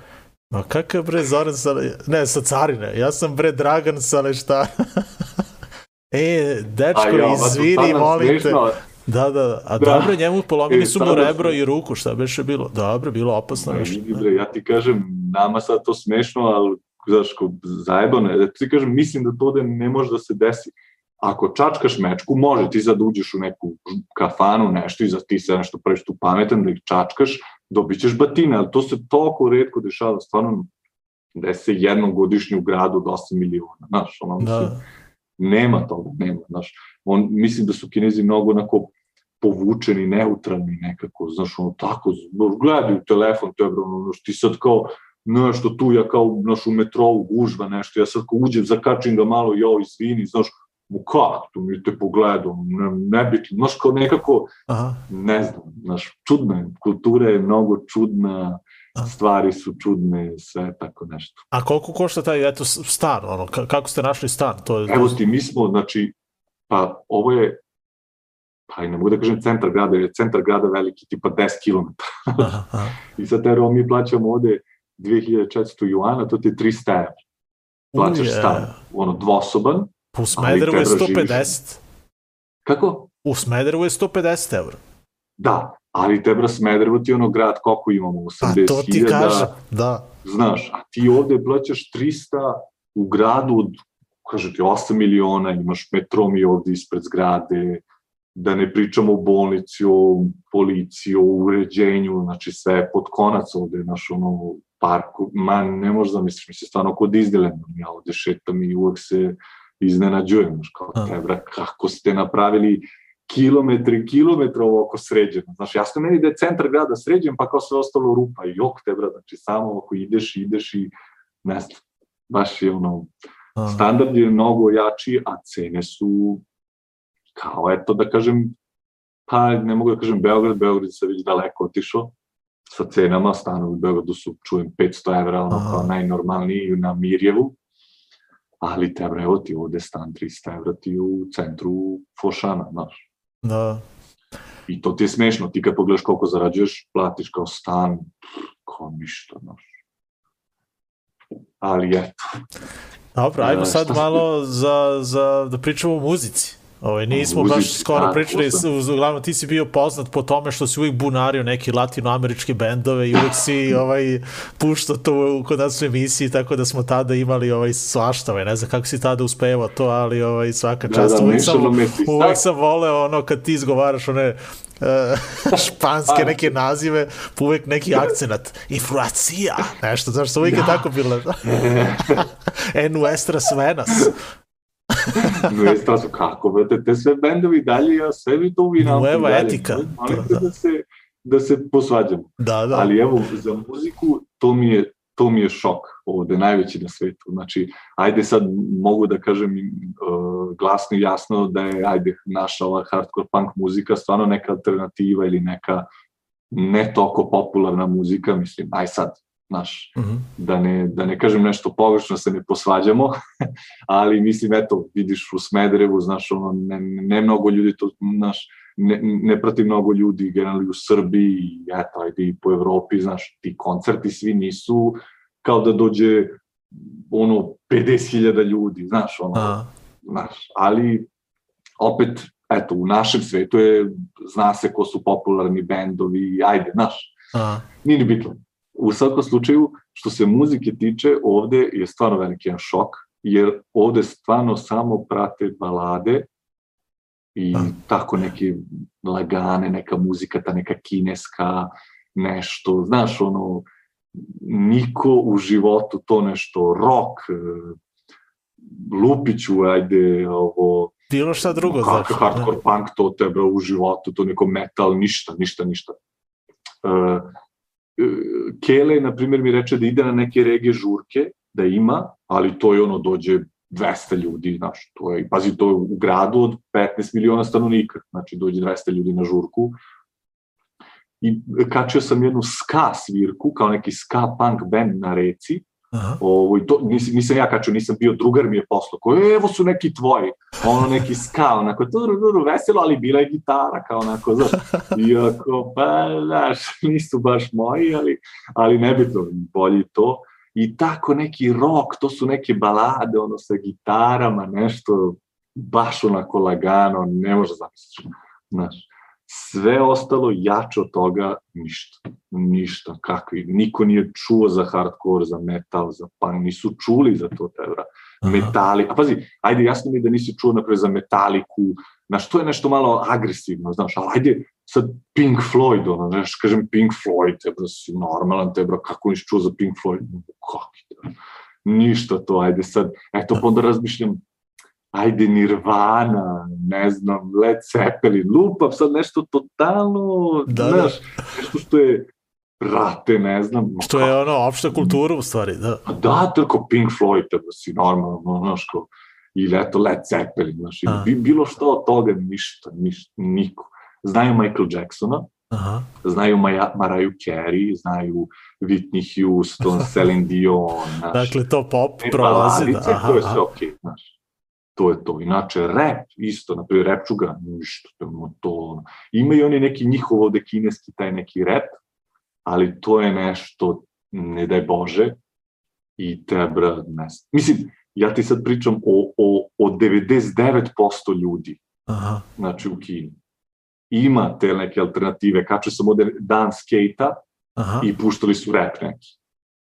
Ma kakav bre Zoran sa, ne, sa Carine, ja sam bre Dragan sa Leštara. e, dečko, ja, izvini, molim te. Da, da, da. A Da. dobro, njemu polomili E, su mu rebro smo- i ruku, šta beše bilo? Dobro, bilo opasno nešto. vidi, bre, ja ti kažem, nama sad to smešno, ali znaš, ko zajebano je. Da ti kažem, mislim da to da ne može da se desi. Ako čačkaš mečku, može ti sad uđeš u neku kafanu, nešto i za ti se nešto praviš tu pametan da ih čačkaš, dobit ćeš batine, ali to se toliko redko dešava, stvarno desi se jednom godišnje u gradu od 8 miliona, znaš, ono, Da. nema toga, nema, znaš. On, mislim da su kinezi mnogo onako povučeni, neutralni nekako, znaš, ono, tako, gledaju telefon, to je, bro, ono, ti sad kao, nešto tu, ja kao, znaš, u metrovu gužva nešto, ja sad kao uđem, zakačim ga malo, jo, izvini, znaš, mu kako, tu mi te pogledam, ne, nebitno, znaš, kao nekako, Aha. ne znam, znaš, čudna je, kultura je mnogo čudna, A. stvari su čudne, sve tako nešto. A koliko košta taj, eto, stan, ono, ka- kako ste našli stan? To je, Evo ti, mi smo, znači, pa ovo je, pa i ne mogu da kažem centar grada, jer je centar grada veliki, tipa 10 km. Aha, aha. I sad evo mi plaćamo ovde 2400 juana, to ti je 300 evra. Plaćaš Uje. stan, ono, dvosoban. Pa u Smederevu je treba živiš. 150. Kako? U Smederevu je 150 evra. Da, ali Tebra Smederevo ti ono grad, koliko imamo, A 80.000, to ti kažem, da. znaš, a ti ovde plaćaš 300 u gradu od, kaže ti, 8 miliona, imaš metro mi ovde ispred zgrade, da ne pričamo o bolnici, o policiji, o uređenju, znači sve je pod konac ovde, naš ono, parku, ma ne možeš da misliš, mislim, stvarno kod Disneylanda, ja ovde šetam i uvek se iznenađujem, znaš, kao, tebra, kako ste napravili kilometri, kilometra oko sređeno. Znaš, jasno meni da je centar grada sređen, pa kao sve ostalo rupa. Jok te, brat, znači samo ako ideš, ideš i ne znam, baš je ono, standard je mnogo jači, a cene su kao, eto da kažem, pa ne mogu da kažem Beograd, Beograd se već daleko otišao sa cenama, stanovi u Beogradu su, čujem, 500 evra, ono Aha. kao najnormalniji na Mirjevu, ali te evo ti ovde stan 300 evra ti u centru Fošana, znaš. da. I to ti je smešno, ti kad pogledaš koliko zarađuješ, platiš kao stan, kao ništa, znaš. Ali eto, Dobro, ajmo E, sad malo za, za, da pričamo o muzici. Ovaj, nismo baš skoro da, pričali, uglavnom ti si bio poznat po tome što si uvijek bunario neke latinoameričke bendove i uvijek si ovaj, puštao to kod nas u emisiji, tako da smo tada imali ovaj, svašta, ovaj, ne znam kako si tada uspevao to, ali ovaj, svaka Da, čast. da, uvijek, sam, uvijek sam voleo ono kad ti izgovaraš one e, španske neke nazive, uvijek neki akcenat. Inflacija, nešto, znaš, uvijek je tako bilo. en nuestras venas. No je strašno kako, brate, te sve bendovi dalje, ja sve vi to vi nam Nueva etika. Molim Da, te da se, da se posvađamo. Da, da. Ali evo, za muziku, to mi je, to mi je šok ovde, najveći na svetu. Znači, ajde sad mogu da kažem uh, glasno i jasno da je, ajde, naša ova hardcore punk muzika stvarno neka alternativa ili neka ne toliko popularna muzika, mislim, aj sad, znaš, Mhm. da ne, da ne kažem nešto pogrešno, se ne posvađamo, ali mislim, eto, vidiš u Smederevu, znaš, ono, ne, ne mnogo ljudi to, znaš, ne, ne prati mnogo ljudi, generalno u Srbiji, i eto, ajde i po Evropi, znaš, ti koncerti svi nisu kao da dođe ono 50.000 ljudi, znaš, ono, A, znaš, ali opet, eto, u našem svetu je, zna se ko su popularni bendovi, ajde, znaš, a, nije ni bitno. U svakom slučaju, što se muzike tiče, ovde je stvarno veliki jedan šok, jer ovde stvarno samo prate balade i Da. tako neke lagane, neka muzika, ta neka kineska, nešto, znaš, ono, niko u životu to nešto, rock, e, Lupiću, ajde, ovo, Bilo šta drugo, Kakav znači. hardcore punk to tebe u životu, to neko metal, ništa, ništa, ništa. Uh, Kele, na primjer, mi reče da ide na neke rege žurke, da ima, ali to je ono, dođe 200 ljudi, znaš, to je, pazi, to je u gradu od 15 miliona stanovnika, znači dođe 200 ljudi na žurku. I kačio sam jednu ska svirku, kao neki ska punk band na reci. Ovo, i to, nisam, nisam ja kačio, nisam bio, drugar mi je poslao, koji, "E, evo su neki tvoji, ono neki ska, onako, turu, turu, veselo, ali bila je gitara, kao onako, znaš, i ako, pa, znaš, nisu baš moji, ali, ali nebitno, bolji to, i tako neki rock, to su neke balade, ono, sa gitarama, nešto, baš onako lagano, ne može zamisliti, znaš, sve ostalo jače od toga ništa. Ništa, kakvi. Niko nije čuo za hardcore, za metal, za punk, nisu čuli za to tebra. Metali, a pazi, ajde jasno mi da nisi čuo napred za metaliku, znaš, to je nešto malo agresivno, znaš, ali ajde sad Pink Floyd, ono, znaš, kažem Pink Floyd, tebra, si normalan, tebra, kako nisi čuo za Pink Floyd? Tebra. Ništa to, ajde sad, eto, pa onda razmišljam, ajde Nirvana, ne znam, Led Zeppelin, lupam sad nešto totalno, Da, da. znaš, nešto što je, brate, ne znam, Što je ono, opšta kultura u stvari, da. Pa da, tako Pink Floyd, tebe si normalno, znaš, ko, ili eto Led Zeppelin, znaš, A. bi, bilo što od toga, ništa, ništa, niko. Znaju Michael Jacksona, Aha. znaju Maja, Mariah Carey, znaju Whitney Houston, Celine Dion, znaš. Dakle, to pop prolazi, da. Aha, to je sve okej, znaš. To je to. Inače, rap, isto, na primjer, repčuga, ništa, to, je to, ono. Ima i oni neki njihov ovde kineski, taj neki rap, ali to je nešto, ne daj Bože, i tebra, ne znam. Mislim, ja ti sad pričam o, o, o 99% ljudi, Aha. znači u Kini. Ima te neke alternative, kače sam ovde dan skejta, Aha. i puštali su rap neki.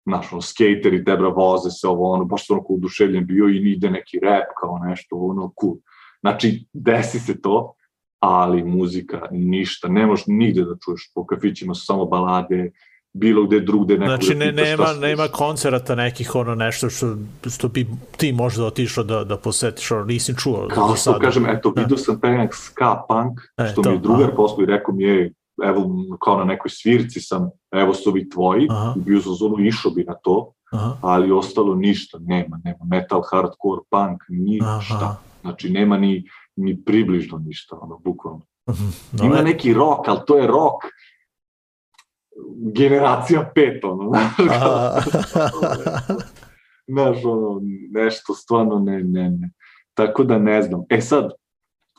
Znaš, ono, skateri, tebra, voze se, ovo, ono, baš sam onako oduševljen bio i ide neki rap, kao nešto, ono, cool. Znači, desi se to, ali muzika, ništa, ne možeš nigde da čuješ, po kafićima su samo balade, bilo gde drugde neko Znači, da ne, šta nema, nema koncerata nekih, ono, nešto što, što bi ti možda otišao da, da posetiš, ono, nisi čuo Kao što sada. kažem, eto, Da. vidio sam taj nek ska punk, E, što to, mi je drugar poslao i rekao mi je, evo, kao na nekoj svirci sam, evo su ovi tvoji, Aha. bio za zonu, išao bi na to, Aha. ali ostalo ništa, nema, nema metal, hardcore, punk, ništa. Aha. Znači, nema ni, ni približno ništa, ono, bukvalno. Mhm. No, Ima ne- neki rock, ali to je rock generacija pet, ono, znaš, ono, nešto stvarno ne, ne, ne. Tako da ne znam. E sad,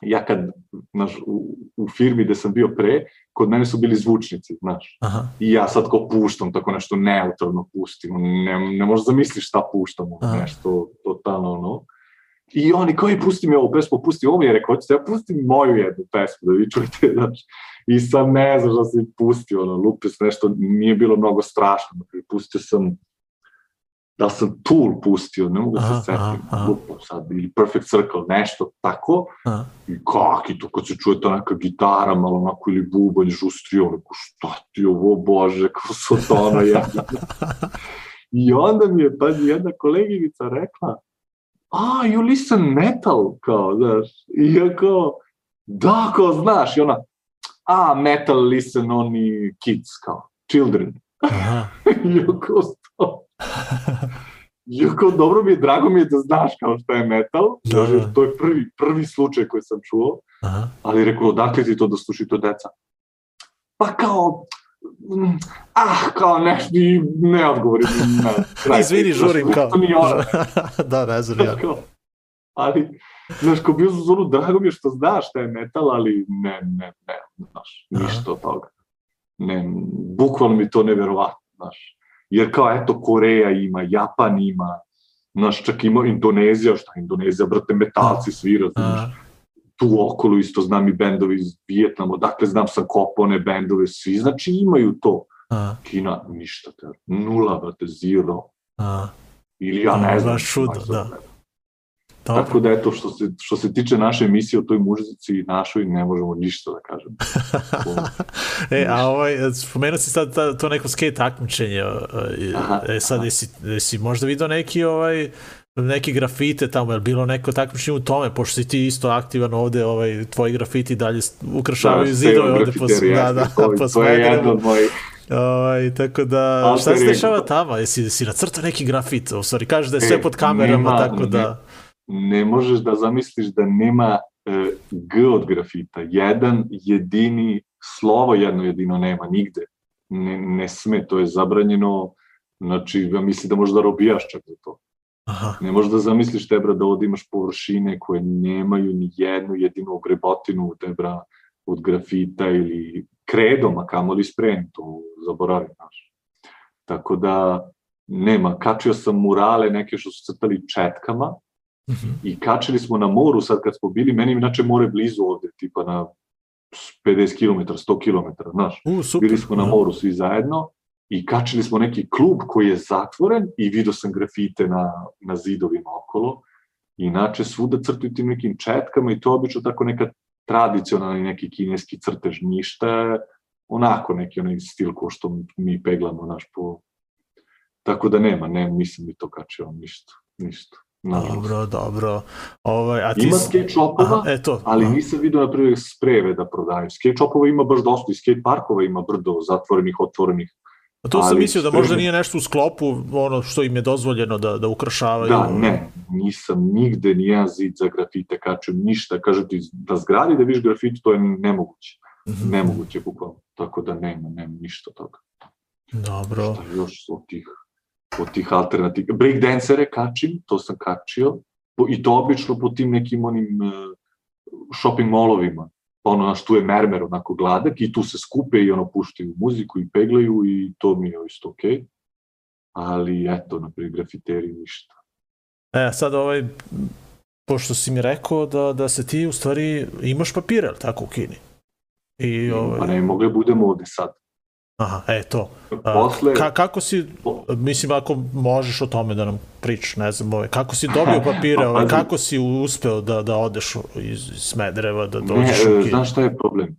ja kad, znaš, u, u firmi gde sam bio pre, kod mene su bili zvučnici, znaš. Aha. I ja sad kao puštam, tako nešto neutralno pustim, ne, ne možeš zamisliš šta puštam, Aha. nešto totalno ono. I oni kao i pusti mi ovu pesmu, pusti mi je rekao, hoćete ja pustim moju jednu pesmu da vi čujete, znaš. I sad ne znaš da sam pustio, ono, lupio sam nešto, nije bilo mnogo strašno, pustio sam da sam Tool pustio, ne mogu Aha, se setim, lupam sad, ili Perfect Circle, nešto tako, Aha. I kaki to, kad se čuje ta neka gitara, malo onako ili bubanj, žustri, ono, ko šta ti ovo, bože, to ono jedna. I onda mi je pa jedna koleginica rekla, a, you listen metal, kao, znaš, i ja kao, da, kao, znaš, i ona, a, metal listen only kids, kao, children. Aha. I ja kao, sto. I ja kao, dobro mi je, drago mi je da znaš kao šta je metal, Da, da. to je prvi, prvi slučaj koji sam čuo, Aha. ali rekao, odakle ti to da sluši to deca? Pa kao, mm, ah, kao nešto, i ne odgovorim. Ne, Izvini, žurim kao. To nije ono, da, ne znam ja. kao, ali, znaš, kao bio za zonu, drago mi je što znaš šta je metal, ali ne, ne, ne, znaš, ništa od toga. Ne, bukvalno mi to neverovatno, znaš. Jer kao, eto, Koreja ima, Japan ima, znaš, čak ima Indonezija, šta Indonezija, brate, metalci svira, znaš Aha. tu okolo isto znam i bendovi iz Vijetnama, dakle znam sam kopone bendove, svi, znači imaju to. A, Kina ništa, te, nula, brate, zero. a, Ili ja ne znam. baš znaš, da. brate. Dobro. Tako da eto, što se, što se tiče naše emisije o toj muzici našoj, ne možemo ništa da kažemo. e, a ovaj, spomenuo si sad ta, to neko skate takmičenje, e, Aha, e, sad jesi, jesi možda vidio neki ovaj, neki grafite tamo, je bilo neko takmičenje u tome, pošto si ti isto aktivan ovde, ovaj, tvoji grafiti dalje ukrašavaju Da, zidove ovde po, da, da, to, po to je jedno od mojih Ovaj, tako da, Alter šta se dešava tamo? Jesi, si nacrtao neki grafit? U stvari, kažeš da je sve E, pod kamerama, nema, tako ne. da... ne možeš da zamisliš da nema e, G od grafita. Jedan jedini, slovo jedno jedino nema nigde. Ne, ne sme, to je zabranjeno. Znači, ja mislim da možda robijaš čak za to. Aha, Ne možeš da zamisliš tebra da ovde imaš površine koje nemaju ni jednu jedinu ogrebotinu tebra od grafita ili kredom, a kamoli sprem, to zaboravim, znaš. Tako da, nema, kačio sam murale neke što su crtali četkama, mhm. i kačili smo na moru sad kad smo bili, meni inače more blizu ovde, tipa na 50 km, 100 km, znaš. U, super. Bili smo na moru svi zajedno i kačili smo neki klub koji je zatvoren i vidio sam grafite na, na zidovima okolo. Inače svuda crtuju tim nekim četkama i to je obično tako neka tradicionalni neki kineski crtež, ništa onako neki onaj stil ko što mi peglamo naš po... Tako da nema, ne, nisam mi to kačio ništa, ništa. Nažalost. Dobro, dobro. Ovaj, a ti... Ima skate shopova, Aha, e to. ali aha. nisam vidio na primjer spreve da prodaju. Skate ima baš dosta i skate parkova ima brdo zatvorenih, otvorenih. A to sam ali mislio da možda nije nešto u sklopu ono što im je dozvoljeno da, da ukrašavaju. Da, ne, nisam nigde nijedan zid za grafite kačio, ništa. Kažem ti, da zgradi da viš grafit, to je nemoguće. Mhm. Nemoguće, bukvalno. Tako da nema, nema ništa toga. Dobro. Šta još od tih, od tih alternativa? Breakdancere kačim, to sam kačio. Po- I to obično po tim nekim onim uh, shopping mallovima. Ono, naš tu je mermer onako gladak i tu se skupe i ono puštaju muziku i peglaju i to mi je isto okej. Okay. Ali eto, na primjer, grafiteri ništa. E, sad ovaj, pošto si mi rekao da, da se ti u stvari imaš papire, ali tako, u Kini? I, Pa ovaj, ne mogli budemo ovde sad. Aha, e, to. A, Posle, ka, kako si, mislim, ako možeš o tome da nam pričaš, ne znam, ovaj, kako si dobio papire, pazi. kako si uspeo da, da odeš iz, Smedereva, da ne, dođeš u e, Kinu? znaš šta je problem?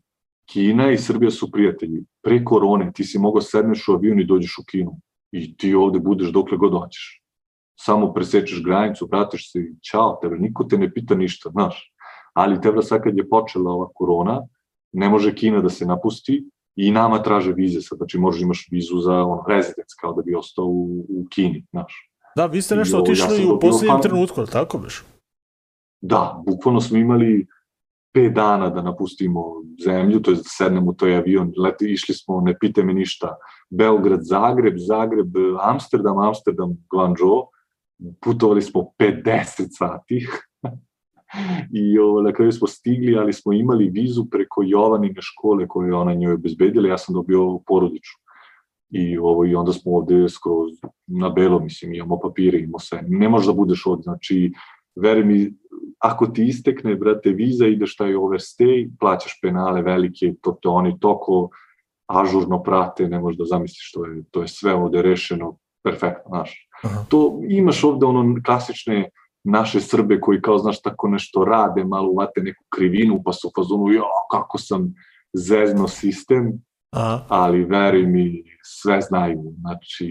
Kina i Srbija su prijatelji. Pre korone ti si mogao sedneš u avion i dođeš u Kinu. I ti ovde budeš dokle god hoćeš. Samo presečeš granicu, vratiš se i čao tebe, niko te ne pita ništa, znaš. Ali tebra sad kad je počela ova korona, ne može Kina da se napusti i nama traže vize sad, znači možeš imaš vizu za ono, residence, kao da bi ostao u, u Kini, znaš. Da, vi ste nešto ja otišli sam u fan- trenutku, ali tako biš? Da, bukvalno smo imali pet dana da napustimo zemlju, to je da sednemo u toj avion, leti, išli smo, ne pite me ništa, Beograd, Zagreb, Zagreb, Amsterdam, Amsterdam, Guangzhou, putovali smo 50 sati i ovo, na kraju smo stigli, ali smo imali vizu preko Jovanine škole koju je ona njoj obezbedila, ja sam dobio porodiču. I, ovo, I onda smo ovde skroz na belo, mislim, imamo papire, imamo sve. Ne možeš da budeš ovde, znači, veri mi, ako ti istekne, brate, viza, ideš taj overstay, plaćaš penale velike, to te oni toko ažurno prate, ne možeš da zamisliš, to je, to je sve ovde rešeno, perfektno, znaš. Aha. To imaš ovde ono klasične naše Srbe koji kao, znaš, tako nešto rade, malo uvate neku krivinu, pa su fazonu, jo, kako sam zezno sistem, A, ali veruj mi, sve znaju, znači,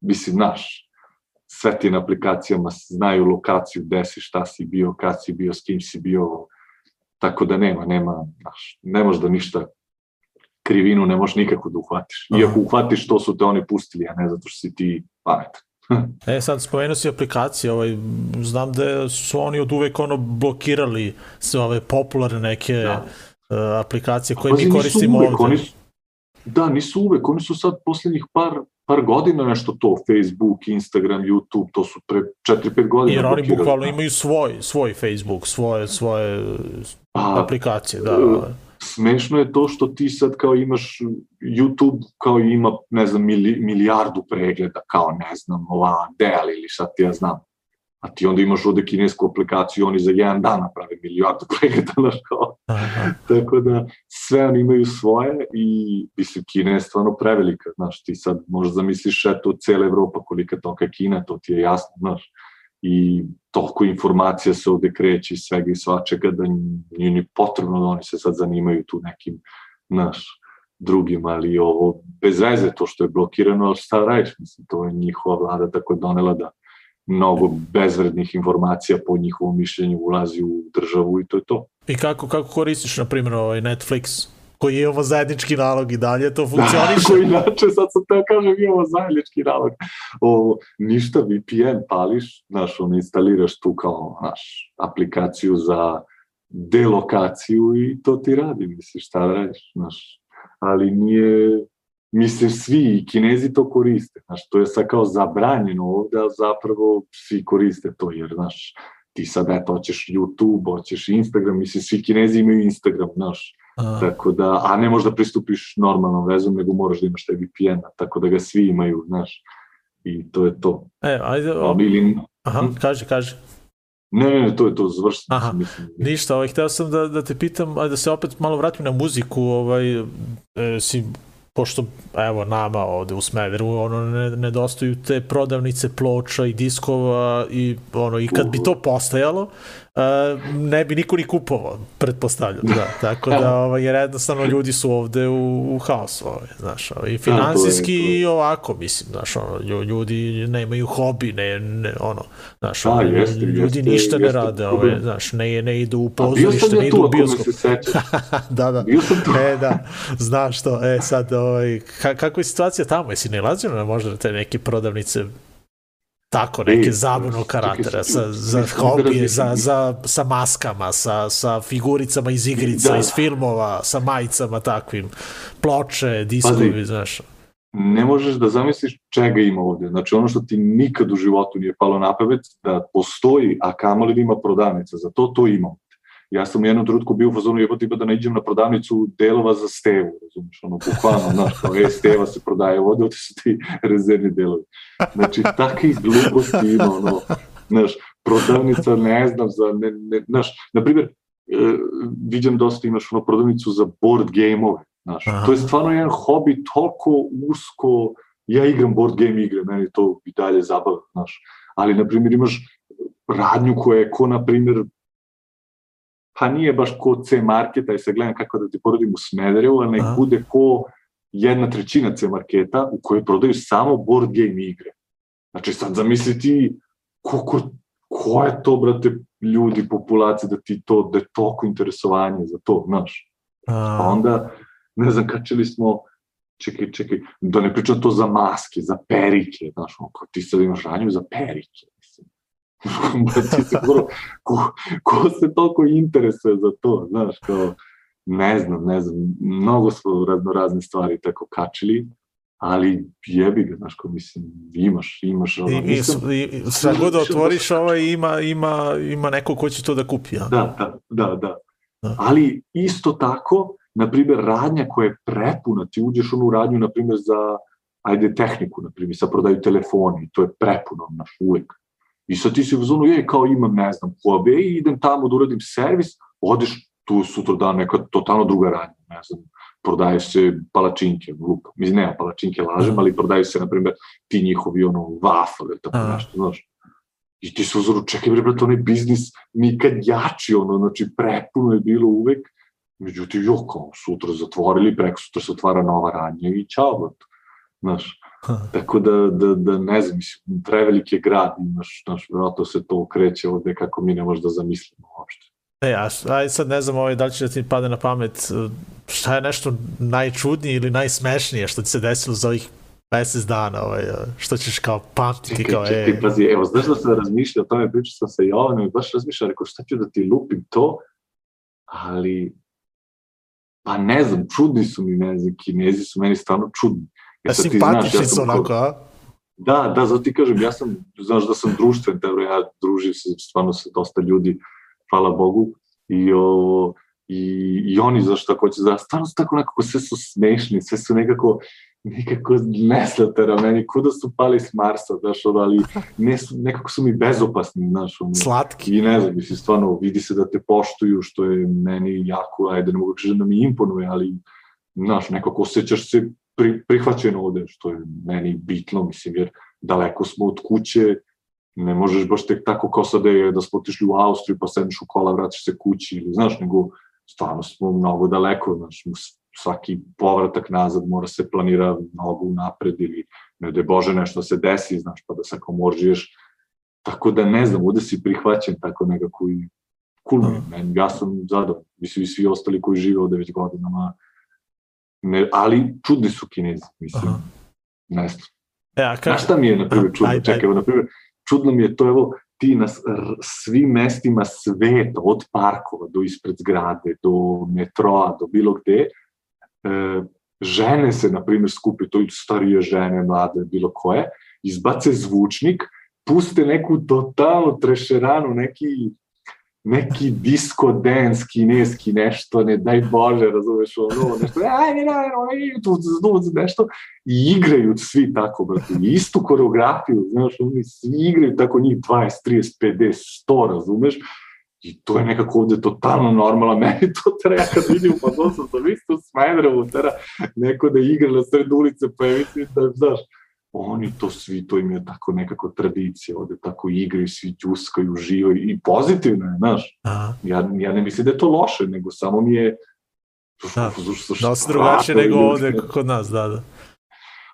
mislim, znaš, sve ti na aplikacijama znaju lokaciju, gde si, šta si bio, kad si bio, s kim si bio, tako da nema, nema, znaš, ne možeš da ništa krivinu ne možeš nikako da uhvatiš. Aha. Iako uhvatiš, to su te oni pustili, a ne zato što si ti pametan. E, sad spomenuo si aplikacije, ovaj, znam da su oni od uvek ono blokirali sve ove popularne neke Da. uh, aplikacije koje Pazi, mi koristimo uvek, ovde. Oni su, da, nisu uvek, oni su sad poslednjih par, par godina nešto to, Facebook, Instagram, YouTube, to su pre 4-5 godina. Jer oni blokirali. bukvalno imaju svoj, svoj Facebook, svoje, svoje Pa, aplikacije, da. Smešno je to što ti sad kao imaš YouTube kao ima, ne znam, mili, milijardu pregleda, kao ne znam, ova Dell ili šta ti ja znam. A ti onda imaš ovde kinesku aplikaciju, oni za jedan dan naprave milijardu projekata, znaš kao. Tako da sve oni imaju svoje i mislim Kina je stvarno prevelika, znaš, ti sad možda zamisliš eto cela Evropa kolika je toka Kina, to ti je jasno, znaš. I toliko informacija se ovde kreće iz svega i svačega da nije ni potrebno da oni se sad zanimaju tu nekim, znaš, drugim, ali ovo bez veze to što je blokirano, ali šta radiš, mislim, to je njihova vlada tako donela da mnogo bezvrednih informacija po njihovom mišljenju ulazi u državu i to je to. I kako, kako koristiš, na primjer, ovaj Netflix, koji imamo zajednički nalog i dalje, to funkcioniše? Tako, inače, sad sam teo kažem, imamo zajednički nalog. O, ništa, VPN pališ, znaš, on instaliraš tu kao, znaš, aplikaciju za delokaciju i to ti radi, misliš, šta radiš, znaš. Ali nije, mislim, svi i kinezi to koriste, znaš, to je sad kao zabranjeno ovde, a zapravo svi koriste to, jer, znaš, ti sad, eto, hoćeš YouTube, hoćeš Instagram, mislim, svi kinezi imaju Instagram, znaš, A, Tako da, a ne možda pristupiš normalnom vezom, nego moraš da imaš taj VPN-a, tako da ga svi imaju, znaš. I to je to. e, ajde, o, Ili, aha, kaže, kaže. ne, ne, ne, to je to, završeno. Aha, mislim. Ništa, ovaj, hteo sam da, da te pitam, a da se opet malo vratim na muziku, ovaj, e, si, pošto, evo, nama ovde u Smederu, ono, ne, nedostaju te prodavnice ploča i diskova i, ono, i kad bi to postajalo, ne bi niko ni kupovao, pretpostavljam, da, tako da, ovaj, jer jednostavno ljudi su ovde u, u haosu, ovaj, znaš, ovaj, i finansijski to je. i ovako, mislim, znaš, ono, lju- ljudi nemaju hobi, ne, ne ono, znaš, Da, ono, jeste, ljudi jeste, ništa ne jeste rade, problem. ovaj, znaš, ne, ne idu u pozorište, ne idu u bioskop. da, da. E, da, znaš to. E, sad, ovaj, ka, kako je situacija tamo? Jesi nalazio na možda te neke prodavnice tako, neke čekaj, karaktera, sa, za hobije, za, za, sa maskama, sa, sa figuricama iz igrica, Da. iz filmova, sa majicama takvim, ploče, diskovi, Pazi. znaš. ne možeš da zamisliš čega ima ovde. Znači ono što ti nikad u životu nije palo na pamet, da postoji, a kamoli da ima prodavnica, za to to ima. Ja sam u jednom trenutku bio u fazonu jebote tipa da ne iđem na prodavnicu delova za stevu, razumiješ, ono, bukvalno, znaš, kao, e, steva se prodaje ovde, ovde su ti rezervni delovi. Znači, takvih gluposti ima, ono, znaš, prodavnica, ne znam, za, ne, ne, znaš, na primjer, e, vidim dosta imaš ono prodavnicu za board game-ove, znaš, Aha. to je stvarno jedan hobi toliko usko, ja igram board game igre, meni to i dalje zabava, znaš, ali, na primjer, imaš radnju koja je ko, na primjer, pa nije baš ko C marketa i sad gledam kako da ti poredim u Smederevu, ali nek Aha. bude ko jedna trećina C marketa u kojoj prodaju samo board game igre. Znači sad zamisli ti koliko, ko je to, brate, ljudi, populacije, da ti to, da je toliko interesovanje za to, znaš. Pa A, onda, ne znam, kačili smo, čekaj, čekaj, da ne pričam to za maske, za perike, znaš, ono, kao ti sad imaš ranju za perike, mislim. ti se skoro, ko, ko se toliko interesuje za to, znaš, kao, ne znam, ne znam, mnogo smo razno razne stvari tako kačili, ali jebi ga, znaš, kao mislim, imaš, imaš, ono, I, nisam, i, i god da otvoriš ovaj, ima, ima, ima neko ko će to da kupi, ja? Da, da, da, da. Da. Ali isto tako, na primjer, radnja koja je prepuna, ti uđeš u onu radnju, na primjer, za, ajde, tehniku, na primjer, sad prodaju telefoni, to je prepuno, naš, uvek. I sad ti si u zonu, je, kao imam, ne znam, hobe, i idem tamo da uradim servis, odeš tu sutra dan neka totalno druga radnja, ne znam, prodaju se palačinke, lupa. Mislim, nema palačinke, lažem, Aha. ali prodaju se, na primjer, ti njihovi, ono, wafle, tako Aha. nešto, znaš. I ti se uzoru, čekaj bre, brate, onaj biznis nikad jači, ono, znači prepuno je bilo uvek, međutim, jo, kao, sutra zatvorili, preko sutra se otvara nova radnja i čao, brate. Znaš, tako da, da, da ne znam, mislim, prevelik je grad, imaš, znaš, vjerojatno se to kreće ovde kako mi ne možemo da zamislimo uopšte. E, a aj sad ne znam ovaj, da li će da ti pade na pamet e, šta je nešto najčudnije ili najsmešnije što ti se desilo za ovih mesec dana, ovaj, e, što ćeš kao pamtiti Čekaj, kao, čekaj, e, pazi, evo, znaš da sam razmišljao o tome, pričao sam sa Jovanom i baš razmišljao, rekao, šta ću da ti lupim to, ali, pa ne znam, čudni su mi, ne znam, kinezi su meni stvarno čudni. A sad ti znaš, simpatični su sam kao- onako, a? Da, da, zato ti kažem, ja sam, znaš da sam društven, dobro, ja družim se stvarno sa dosta ljudi, hvala Bogu, i, o, i, i oni zašto tako hoće, da, stvarno su tako nekako, sve su smešni, sve su nekako, nikako neslatera meni, kuda su pali s Marsa, znaš, ono, ali ne su, nekako su mi bezopasni, znaš, ono, Slatki. I ne znam, mislim, stvarno, vidi se da te poštuju, što je meni jako, ajde, ne mogu da kažem da mi imponuje, ali, znaš, nekako osjećaš se pri, prihvaćeno ovde, što je meni bitno, mislim, jer daleko smo od kuće, ne možeš baš tek tako kao sad je da smo otišli u Austriju pa sedneš u kola, vratiš se kući ili znaš, nego stvarno smo mnogo daleko, znaš, svaki povratak nazad mora se planira mnogo napred ili ne da Bože nešto se desi, znaš, pa da se komoržiješ. Tako da ne znam, ovde si prihvaćen tako nekako i cool mm. ja sam zadovoljan, mislim i svi ostali koji žive ovde već godinama, ne, ali čudni su kinezi, mislim, Aha. ne znam. Ja, ka... Znaš šta mi je, na primjer, čudno? Čekaj, evo, na primjer, čudno mi je to, evo, ti na svim mestima sveta, od parkova do ispred zgrade, do metroa, do bilo gde, e, žene se, na primjer, skupi, to i starije žene, mlade, bilo koje, izbace zvučnik, puste neku totalnu trešeranu, neki neki disco dance kineski nešto, ne daj Bože, razumeš, ono, nešto, ajde, ajde, tu, tu, nešto, i igraju svi tako, brate, istu koreografiju, znaš, oni svi igraju tako njih 20, 30, 50, 100, razumeš, I to je nekako ovde totalno normalno, meni to treba, kad vidim pa dosta sam isto u Smajderovu, treba neko da igra na sred ulice, pa je mislim da, znaš, oni to svi, to im je tako nekako tradicija, ovde tako igraju, svi džuskaju, uživaju i pozitivno je, znaš. Aha. Ja, ja ne mislim da je to loše, nego samo mi je... Da, da se drugačije nego ovde kod nas, da, da.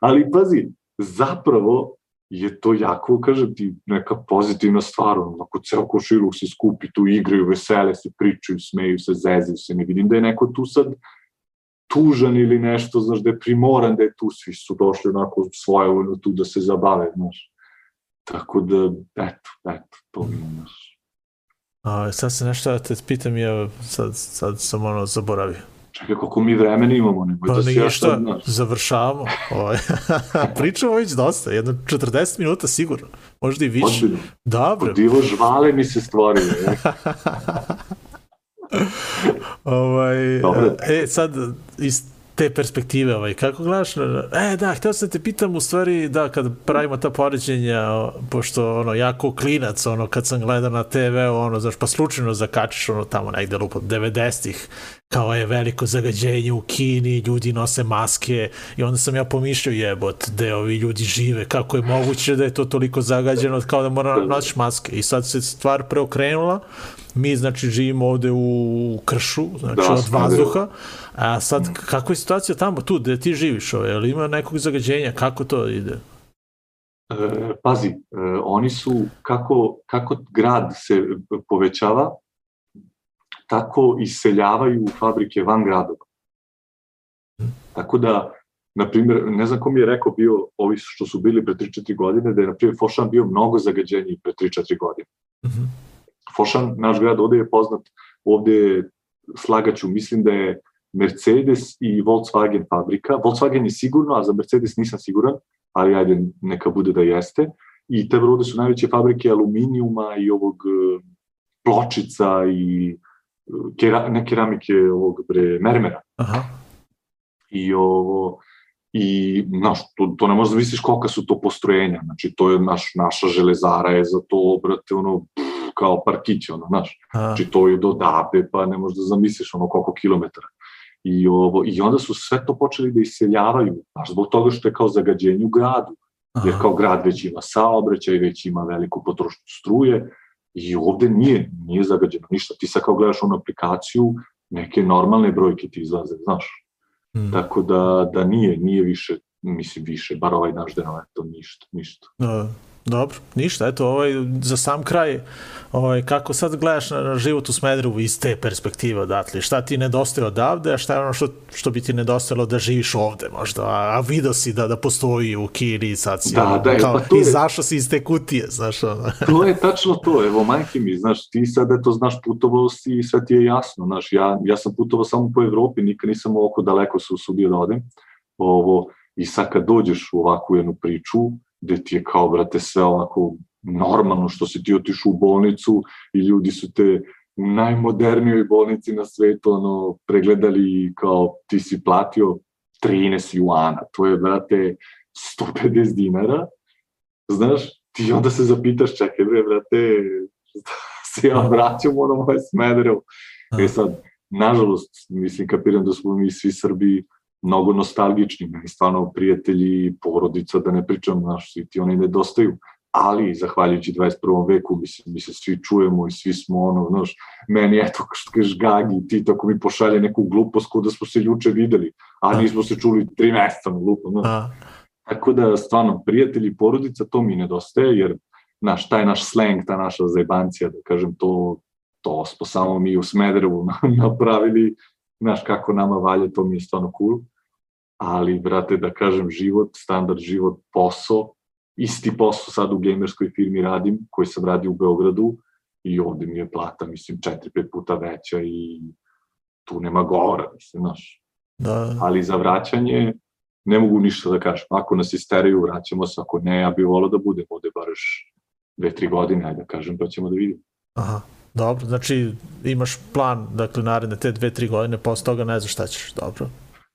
Ali pazi, zapravo je to jako, kažem ti, neka pozitivna stvar, ako ceo košiluk se skupi, tu igraju, vesele se, pričaju, smeju se, zezaju se, ne vidim da je neko tu sad tužan ili nešto, znaš, da je primoran da je tu, svi su došli onako svoje tu da se zabave, znaš. Tako da, eto, eto, to mi je, znaš. A, sad se nešto da te pitam, ja sad, sad sam ono zaboravio. Čekaj, koliko mi vremena imamo, nego pa, da se ja šta, znaš. završavamo. Ovaj. Pričamo već dosta, jedno 40 minuta sigurno, možda i više. Dobro. Divo žvale mi se stvorio. ovaj, e, sad, iz te perspektive, ovaj, kako gledaš? E, da, htio sam te pitam, u stvari, da, kad pravimo ta poređenja, pošto, ono, jako klinac, ono, kad sam gledao na TV, ono, znaš, pa slučajno zakačiš, ono, tamo negde, lupo, 90-ih, kao je veliko zagađenje u Kini, ljudi nose maske. I onda sam ja pomišljao jebot, gde ovi ljudi žive, kako je moguće da je to toliko zagađeno kao da mora nosiš maske? I sad se stvar preokrenula, mi znači živimo ovde u kršu, znači da, od vazduha, a sad kako je situacija tamo? Tu gde ti živiš, ovaj, ali ima nekog zagađenja, kako to ide? E, pazi, e, oni su, kako, kako grad se povećava, tako iseljavaju fabrike van gradova. Tako da, na primjer, ne znam ko mi je rekao bio, ovi što su bili pre 3-4 godine, da je, na primjer, Fošan bio mnogo zagađeniji pre 3-4 godine. Mm -hmm. Fošan, naš grad, ovde je poznat, ovde je, slagaću, mislim da je Mercedes i Volkswagen fabrika. Volkswagen je sigurno, a za Mercedes nisam siguran, ali ajde, neka bude da jeste. I te vrode su najveće fabrike aluminijuma i ovog e, pločica i kera, ne keramike ovog bre, mermera. Aha. I ovo, i znaš, to, to ne možeš da misliš kolika su to postrojenja, znači to je naš, naša železara je za to, brate, ono, pff, kao parkić, ono, znaš, znači to je do Dabe, pa ne možeš da zamisliš ono koliko kilometara. I, ovo, I onda su sve to počeli da iseljavaju, znaš, zbog toga što je kao zagađenje u gradu, Aha. jer kao grad već ima saobraćaj, već ima veliku potrošnju struje, I ovde nije, nije zagađeno ništa. Ti sad kao gledaš onu aplikaciju, neke normalne brojke ti izlaze, znaš. Mm. Tako da, da nije, nije više, mislim više, bar ovaj naš deno, to ništa, ništa. Da. Dobro, ništa, eto, ovaj, za sam kraj, ovaj, kako sad gledaš na, na život u Smederevu iz te perspektive odatle, šta ti nedostaje odavde, a šta je ono što, što bi ti nedostajalo da živiš ovde možda, a, a vidio si da, da postoji u Kiri, sad si, da, ono, da, kao, pa izašao si iz te kutije, znaš, ono. to je tačno to, evo, majke mi, znaš, ti sad, eto, znaš, putovao si i sve ti je jasno, znaš, ja, ja sam putovao samo po Evropi, nikad nisam oko daleko se usudio da odem, ovo, i sad kad dođeš u ovakvu jednu priču, gde ti je kao, brate, sve ovako normalno što si ti otišao u bolnicu i ljudi su te u najmodernijoj bolnici na svetu ono, pregledali kao ti si platio 13 juana, to je, brate, 150 dinara, znaš, ti onda se zapitaš, čekaj bre, brate, se ja vraćam ono moje Smederevo. E sad, nažalost, mislim, kapiram da smo mi svi Srbi mnogo nostalgični, meni stvarno prijatelji, porodica, da ne pričam, znaš, svi ti oni nedostaju, ali zahvaljujući 21. veku, mislim, mi se svi čujemo i svi smo ono, znaš, meni eto, što kažeš Gagi, ti tako mi pošalje neku glupost kao da smo se juče videli, a nismo se čuli tri meseca na glupo, znaš. A, Tako da, stvarno, prijatelji, porodica, to mi nedostaje, jer, znaš, taj naš slang, ta naša zajbancija, da kažem, to, to smo samo mi u Smederevu napravili, znaš, kako nama valja, to mi je stvarno cool. Ali, brate, da kažem, život, standard život, posao, isti posao sad u gamerskoj firmi radim, koji sam radio u Beogradu, i ovde mi je plata, mislim, četiri, pet puta veća i tu nema govora, mislim, znaš da, ali za vraćanje ne mogu ništa da kažem. Ako nas isteraju, vraćamo se, ako ne, ja bih volao da budem ovde bar još dve, tri godine, ajde da kažem, pa ćemo da vidimo. aha. Dobro, znači imaš plan, dakle, naredne te dve, tri godine, posle toga ne znaš šta ćeš, dobro.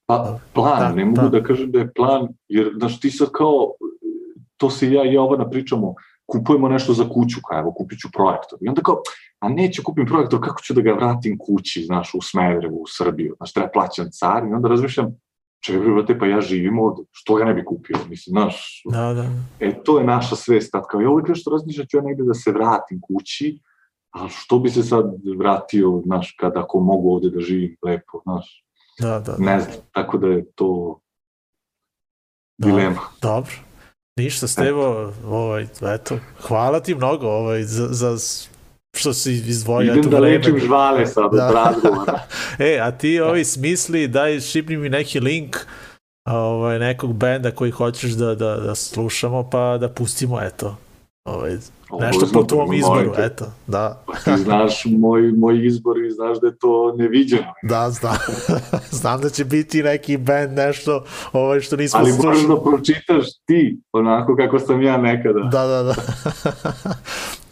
Pa, plan, Da, ne mogu da. da. kažem da je plan, jer, znaš, ti sad kao, to se ja i Jovana pričamo, kupujemo nešto za kuću, kao evo, kupit ću projektor. I onda kao, a neću kupim projektor, kako ću da ga vratim kući, znaš, u Smederevu, u Srbiju, znaš, treba plaćam car, i onda razmišljam, čekaj, brate, pa ja živim ovde, što ga ne bi kupio, mislim, znaš, Da, da, E, to je naša svest, tad kao, ja uvijek nešto razmišljam, ću ja negde da se vratim kući, a što bi se sad vratio, znaš, kada ako mogu ovde da živim lepo, znaš, da, da. ne znam, tako da je to Da. dilema. Dobro. Ništa, Stevo, ovaj, eto, hvala ti mnogo ovaj, za, za što si izdvojio Idem eto da vreme. lečim žvale sad Da. od razgovora. E, a ti ovi smisli, daj šipni mi neki link ovaj, nekog benda koji hoćeš da, da, da slušamo, pa da pustimo, eto, ovaj, nešto po tvom izboru, te. eto, da, Pa ti znaš moj, moj izbor i znaš da je to neviđeno. da, znam, znam da će biti neki band, nešto ovaj, što nismo Ali moraš slušali. da pročitaš ti, onako kako sam ja nekada. Da, da, da.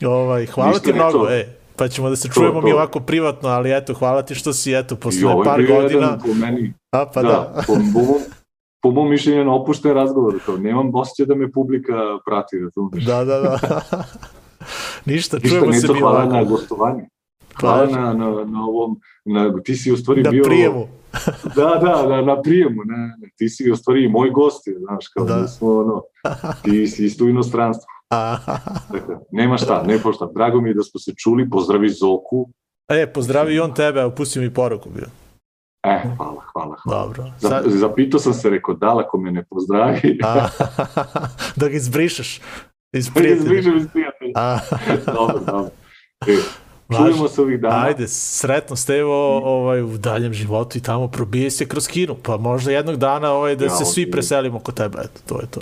ovaj, hvala Ništa ti mnogo, to. e, pa ćemo da se čujemo mi to. ovako privatno, ali eto, hvala ti što si, eto, posle par godina, jedan po meni, a pa da, da, po, po, mom, po mom mišljenju na opušten razgovor, kao nemam osjećaj da me publika prati, razumiješ? da, da, da. Ništa, Ništa, čujemo se mi hvala na gostovanje. Hvala na, na, na ovom, na, ti si u stvari na bio... prijemu. Da, da, na, na prijemu, ne, ne, ti si u stvari moj gost, znaš, kao Da. da. smo, ono, ti si isto. A, Dakle, nema šta, ne pošta. Drago mi je da smo se čuli, pozdravi Zoku. e, pozdravi i on tebe, evo, pusti mi poruku bio. E, hvala, hvala, hvala. Dobro. Sad, zapitao sam se, rekao, da ako me ne pozdravi, a, da ga izbrišeš. Iz da ga prijatelja. zbrižem iz prijatelja. A, dobro, dobro. E, čujemo se ovih dana. Ajde, sretno Stevo ovaj, u daljem životu i tamo probije se kroz kinu, pa možda jednog dana ovaj, da Ja, se svi preselimo kod tebe, eto, to je to.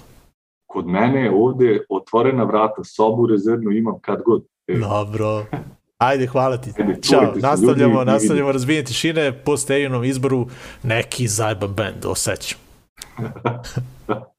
Kod mene je ovde otvorena vrata, sobu rezervnu imam kad god. E, Dobro. Ajde, hvala ti. Ajde, Ćao, nastavljamo, ljudi, nastavljamo razbijenje tišine po Stevinom izboru neki zajban band, osjećam.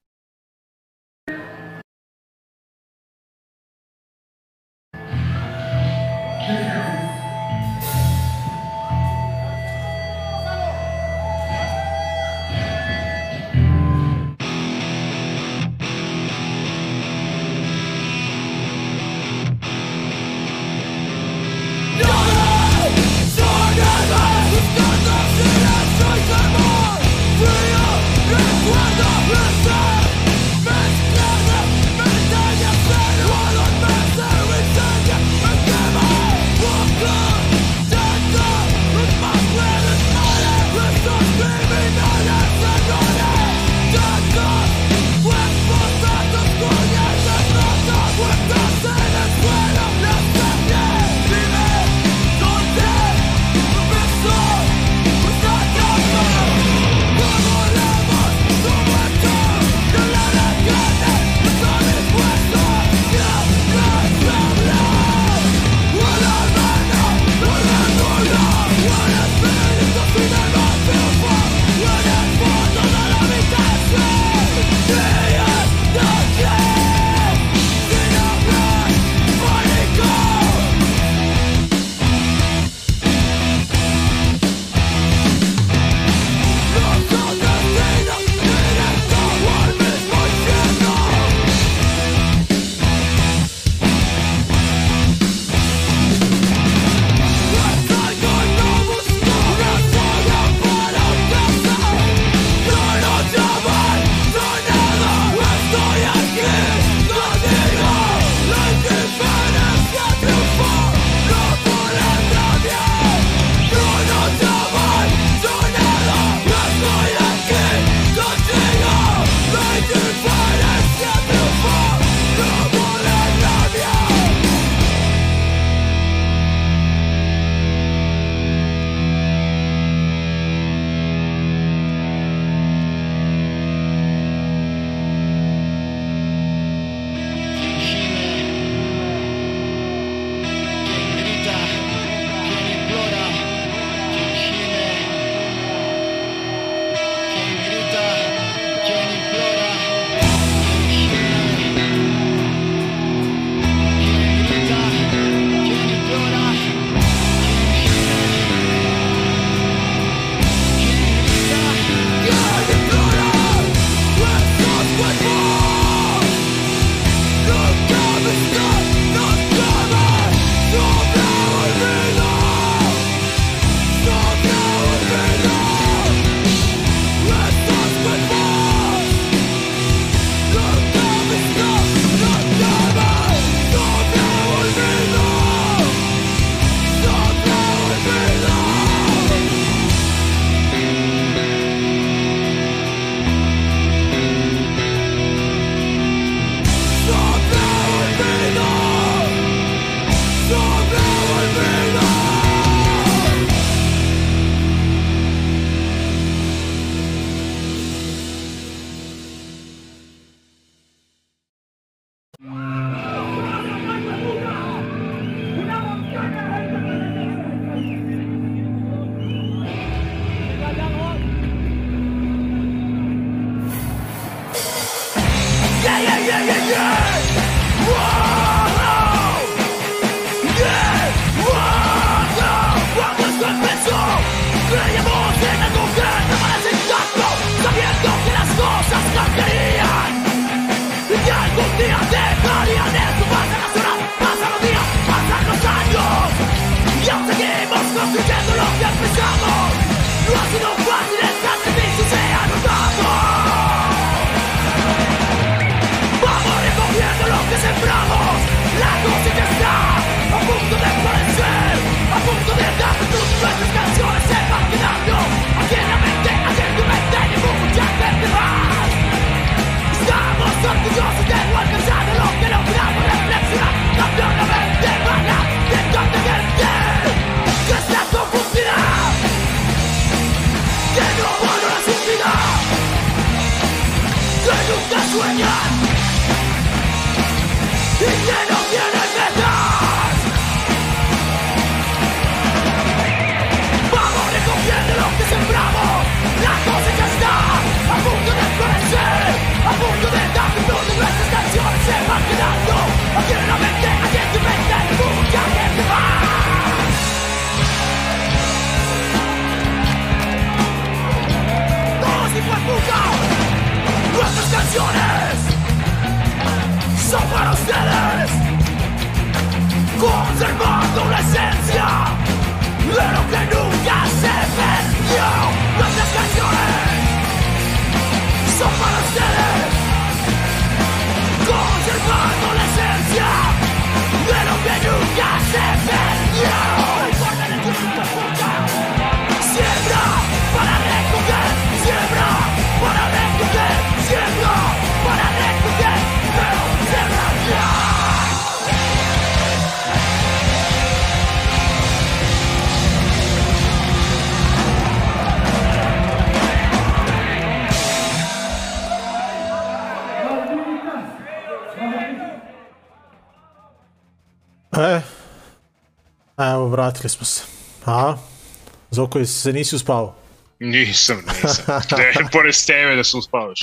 Zoko, se nisi uspavao? Nisam, nisam. Ne, pored tebe da se uspavaš.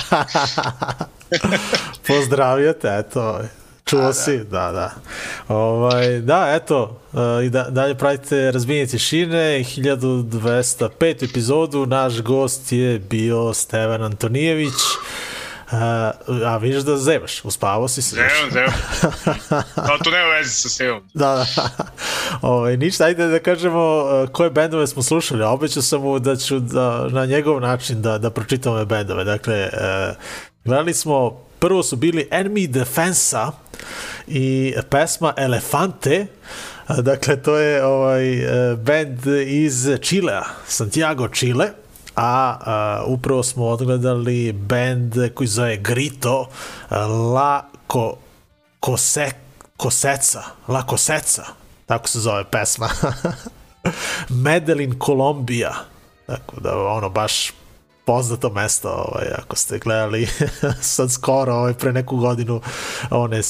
Pozdravio te, eto. Čuo si, da, da. Ovaj, da, eto, e, i da, dalje pravite razbijenje tišine, 1205 epizodu, naš gost je bio Stevan Antonijević, a vidiš da zevaš, uspavao si se. Zevam, zevam. To nema veze sa Stevom. Da, da. Ovaj, ništa, ajde da kažemo uh, koje bendove smo slušali. Obećao sam mu da ću da, na njegov način da, da pročitam ove bendove. Dakle, uh, gledali smo, prvo su bili Enemy Defensa i pesma Elefante. Dakle, to je ovaj uh, band iz Čilea, Santiago, Čile a, a upravo smo odgledali band koji zove Grito La Ko, Kose, Koseca La Koseca tako se zove pesma Medellin, Kolumbija tako da ono baš poznato mesto, ovaj, ako ste gledali sad skoro, ovaj, pre neku godinu one uh,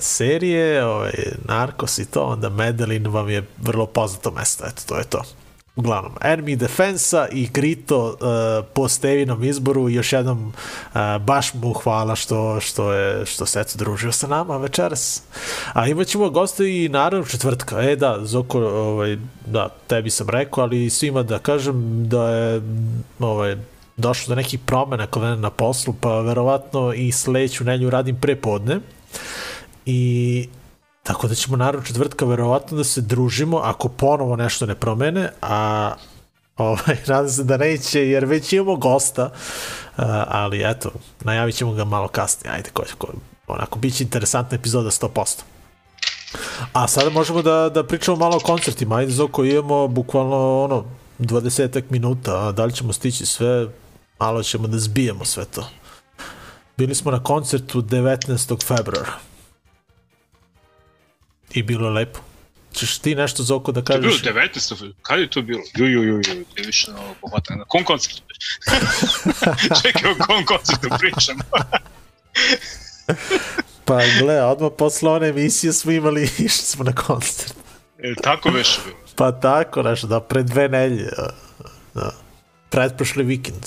serije, ovaj, Narcos i to, onda Medellin vam je vrlo poznato mesto, eto, to je to. Uglavnom, Enemy Defensa i Grito uh, po Stevinom izboru, još jednom uh, baš mu hvala što, što, je, što se eto družio sa nama večeras. A imat ćemo gosta i naravno četvrtka. E da, Zoko, ovaj, da, tebi sam rekao, ali svima da kažem da je ovaj, došlo do nekih promena kod mene na poslu, pa verovatno i sledeću nelju radim prepodne. I Tako da ćemo naravno četvrtka verovatno da se družimo ako ponovo nešto ne promene, a ovaj, nadam se da neće jer već imamo gosta, ali eto, najavit ćemo ga malo kasnije, ajde, ko, ko, onako, bit će interesantna epizoda 100%. A sada možemo da, da pričamo malo o koncertima, ajde Zoko, imamo bukvalno ono, 20 minuta, a da li ćemo stići sve, malo ćemo da zbijemo sve to. Bili smo na koncertu 19. februara i bilo je lepo. Češ ti nešto za oko da To je bilo kažeš? 19. Kad je to bilo? Ju, ju, ju, ju, ti više na ovo pohvatam. Na kom koncertu? Čekaj, o kom koncertu pričam? Pa gle, odmah posle one emisije smo imali išli smo na koncert. E, tako veše bilo. Pa tako, nešto, da, pre dve nelje. Da. Pretprošli vikend.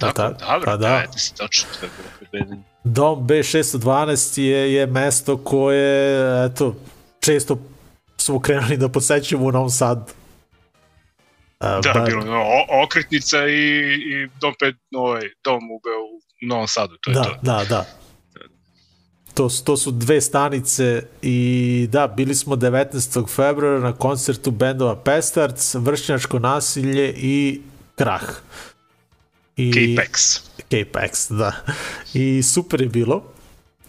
Da, Tako, dobro, pa da. da. da, ti si tačno to je bilo prevedeno. Dom B612 je, je mesto koje, eto, često smo krenuli da posećujemo u Novom Sadu. Da, bar- bilo je ono, o- okretnica i, i dom, pet, ovaj, dom u, u Novom Sadu, to je da, to. Da, da. To, to su dve stanice i da, bili smo 19. februara na koncertu bendova Pestarc, Vršnjačko nasilje i Krah. I, K-Pex. K-Pax, da. I super je bilo.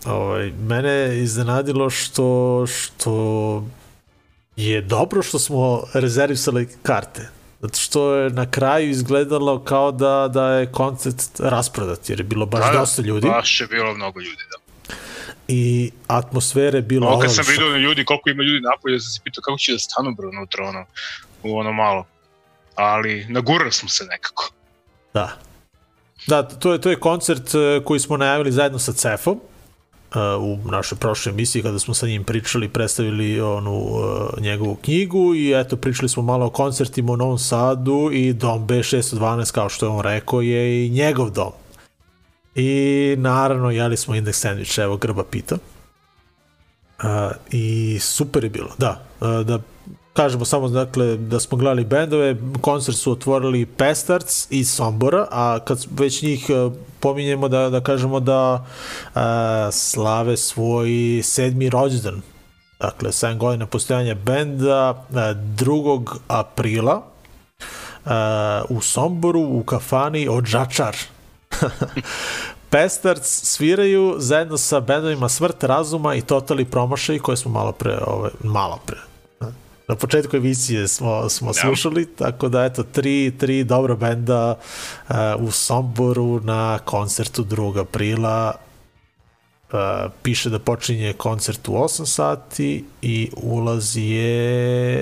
Ovaj, mene je iznenadilo što, što je dobro što smo rezervisali karte. Zato što je na kraju izgledalo kao da, da je koncert rasprodat, jer je bilo baš Da, da, dosta ljudi. Baš je bilo mnogo ljudi, da. I atmosfere bilo... Ovo kad sam vidio na ljudi, koliko ima ljudi napolje, sam se pitao kako će da stanu bro unutra, ono, u ono malo. Ali nagurali smo se nekako. Da. Da, to je, to je koncert e, koji smo najavili zajedno sa Cefom e, u našoj prošloj emisiji kada smo sa njim pričali, predstavili onu e, njegovu knjigu i eto pričali smo malo o koncertima u Novom Sadu i dom B612 kao što je on rekao je i njegov dom. I naravno jeli smo indeks sandvič, evo Grba pita. Uh, I super je bilo, da. Uh, da kažemo samo dakle da smo gledali bendove, koncert su otvorili Pestarc iz Sombora, a kad već njih uh, pominjemo da, da kažemo da uh, slave svoj sedmi rođendan. Dakle, 7 godina postojanja benda uh, 2. aprila uh, u Somboru u kafani Odžačar. Pestarc sviraju zajedno sa bendovima Smrt razuma i Totali promašaj koje smo malo pre, ove, malo pre, na početku emisije smo, smo Da. slušali, tako da eto, tri, tri dobra benda uh, u Somboru na koncertu 2. aprila uh, piše da počinje koncert u 8 sati i ulaz je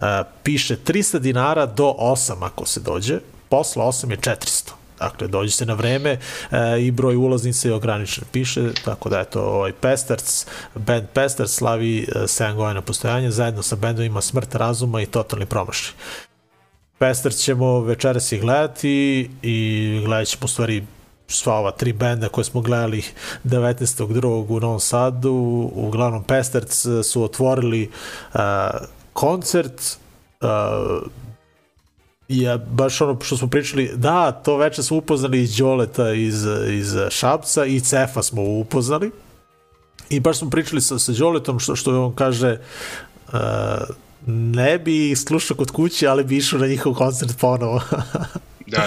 uh, piše 300 dinara do 8 ako se dođe, posle 8 je 400 Dakle, dođite na vreme e, i broj ulaznica je ograničen. Piše, tako da eto, ovaj Pestarc, band Pestarc slavi e, 7 godina postojanja zajedno sa bendovima Smrt razuma i Totalni promašaj. Pestarc ćemo večeras i gledati i gledat ćemo u stvari sva ova tri benda koje smo gledali 19.2. u Novom Sadu. Uglavnom Pestarc su otvorili uh, koncert uh, ja, baš ono što smo pričali, da, to veče smo upoznali iz Đoleta iz, iz Šapca i Cefa smo upoznali i baš smo pričali sa, sa Đoletom što, što on kaže uh, ne bi slušao kod kuće, ali bi išao na njihov koncert ponovo. Da, da.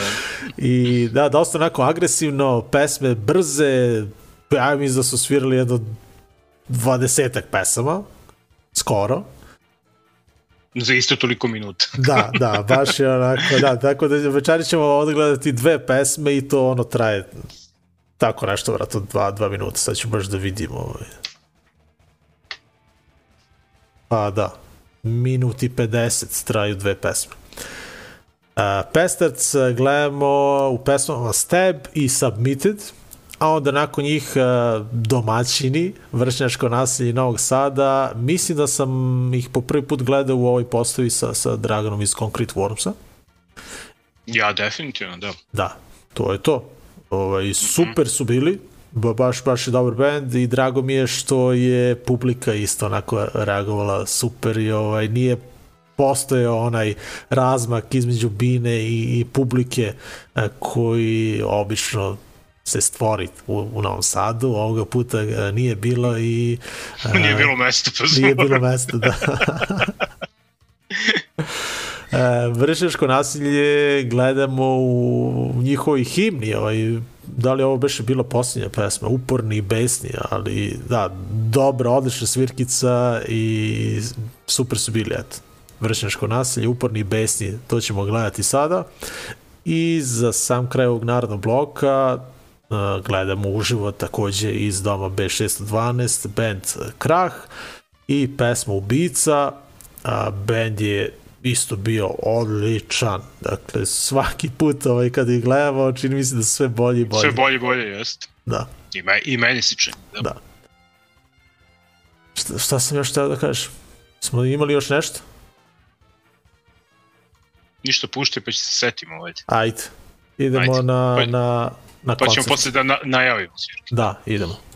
I da, dosta onako agresivno, pesme brze, ja mislim da su svirali jedno dvadesetak pesama, skoro. Za isto toliko minuta. Da, da, baš je onako, da, tako da večeri ćemo odgledati dve pesme i to ono traje tako nešto, vratno, dva, dva minuta, sad ću baš da vidimo. Ovaj. Pa da, minut i 50 traju dve pesme. Uh, Pestarc gledamo u pesmama Stab i Submitted, a onda nakon njih uh, domaćini, vršnjačko nasilje Novog Sada, mislim da sam ih po prvi put gledao u ovoj postavi sa, sa Draganom iz Concrete Wormsa. Ja, definitivno, da. Da, to je to. Ovaj, super su bili, ba, baš, baš je dobar band i drago mi je što je publika isto onako reagovala super i ovaj, nije postojao onaj razmak između bine i, i publike a, koji obično se stvori u, u Novom Sadu, ovoga puta a, nije bilo i a, Nije bilo mesta, pa nije bilo mesta, da. E, vršnjačko nasilje gledamo u njihovoj himni, ovaj, da li ovo beše bila posljednja pesma, uporni i besni, ali da, dobra, odlična svirkica i super su bili, eto. Vršnjačko nasilje, uporni i besni, to ćemo gledati sada. I za sam kraj ovog narodnog bloka uh, gledamo uživo takođe iz doma B612, band Krah i pesma Ubica, a band je isto bio odličan. Dakle, svaki put ovaj, kad ih gledamo, čini mi se da sve bolji i bolji. Sve bolje, bolje, jest. Da, I, me, i meni se čini. Da. da. Šta, šta sam još teo da kažem? Smo imali još nešto? Ništa pušte, pa će se setimo ovaj. Ajde. Idemo Ajde. na, Pa- na, na Pa ćemo posle da na, najavimo. Da, idemo.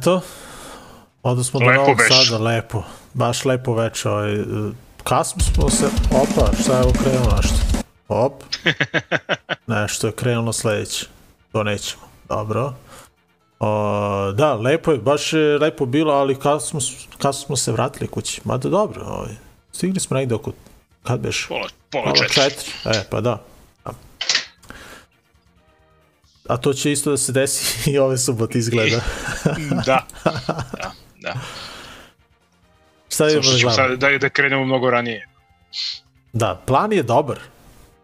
Eto, onda smo do Lepo Novog. Sada, lepo. Baš lepo već. Ovaj, kasno smo se... Opa, šta je ovo krenulo nešto? Op. Nešto je krenulo sledeće. To nećemo. Dobro. O, da, lepo je, baš je lepo bilo, ali kad smo, kad smo se vratili kući. Mada dobro, ovaj, stigli smo negde oko... Kad beš? Pola, pola Pola četiri. četiri. E, pa da. A- to će isto da se desi i ove subote izgleda. Da. Da, da. Šta Samo da ćemo gledamo? sad da, da krenemo mnogo ranije. Da, plan je dobar.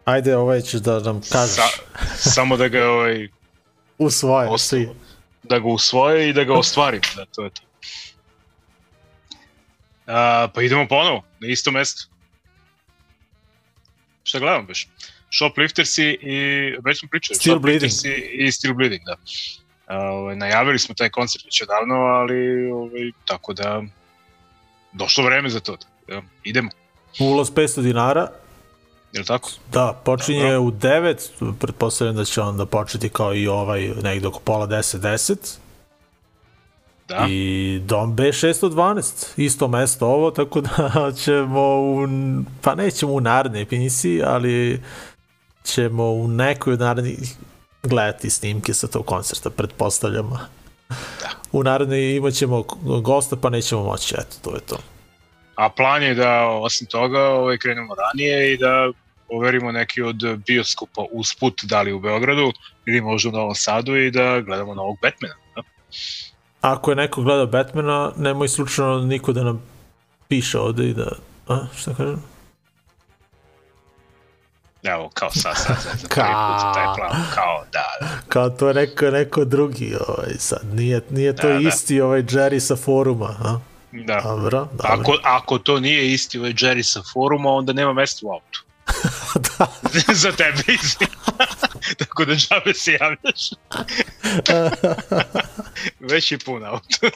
Ajde, ovaj ćeš da nam kažeš. Sa, samo da ga ovaj, U svoje, Ostalo. svi. da ga usvoje i da ga ostvarim. Da, to je to. A, pa idemo ponovo, na isto mesto. Šta gledamo beš? Shopliftersi i, već smo pričali, Still Shopliftersi i Still Bleeding, da. Ovaj, najavili smo taj koncert već odavno, ali ovaj, tako da došlo vreme za to. Da, idemo, Ulaz 500 dinara, je li tako? Da, počinje Dobro. u 9, pretpostavljam da će onda početi kao i ovaj negde oko pola 10, 10. Da. I Dom B612, isto mesto ovo, tako da ćemo u, pa nećemo u narednoj emisiji, ali ćemo u nekoj od narednih gledati snimke sa tog koncerta, pretpostavljam. Da. U narednoj imat ćemo gosta, pa nećemo moći, eto, to je to. A plan je da osim toga ovaj, krenemo ranije i da overimo neki od bioskopa usput, da li u Beogradu ili možda u Novom Sadu i da gledamo novog Batmana. Da? Ako je neko gledao Batmana, nemoj slučajno niko da nam piše ovde i da... A, šta kažem? Evo, kao sad, sad, sad, za Ka- prvi put taj plan, kao da, da. Kao to neko, neko drugi, ovaj, sad, nije, nije to Da, da. isti ovaj Jerry sa foruma, a? da. Dobro, dobro. Ako, ako to nije isti ovaj Jerry sa foruma, onda nema mesta u autu. da, za tebe. Tako da džabe se javljaš. Već je pun auto.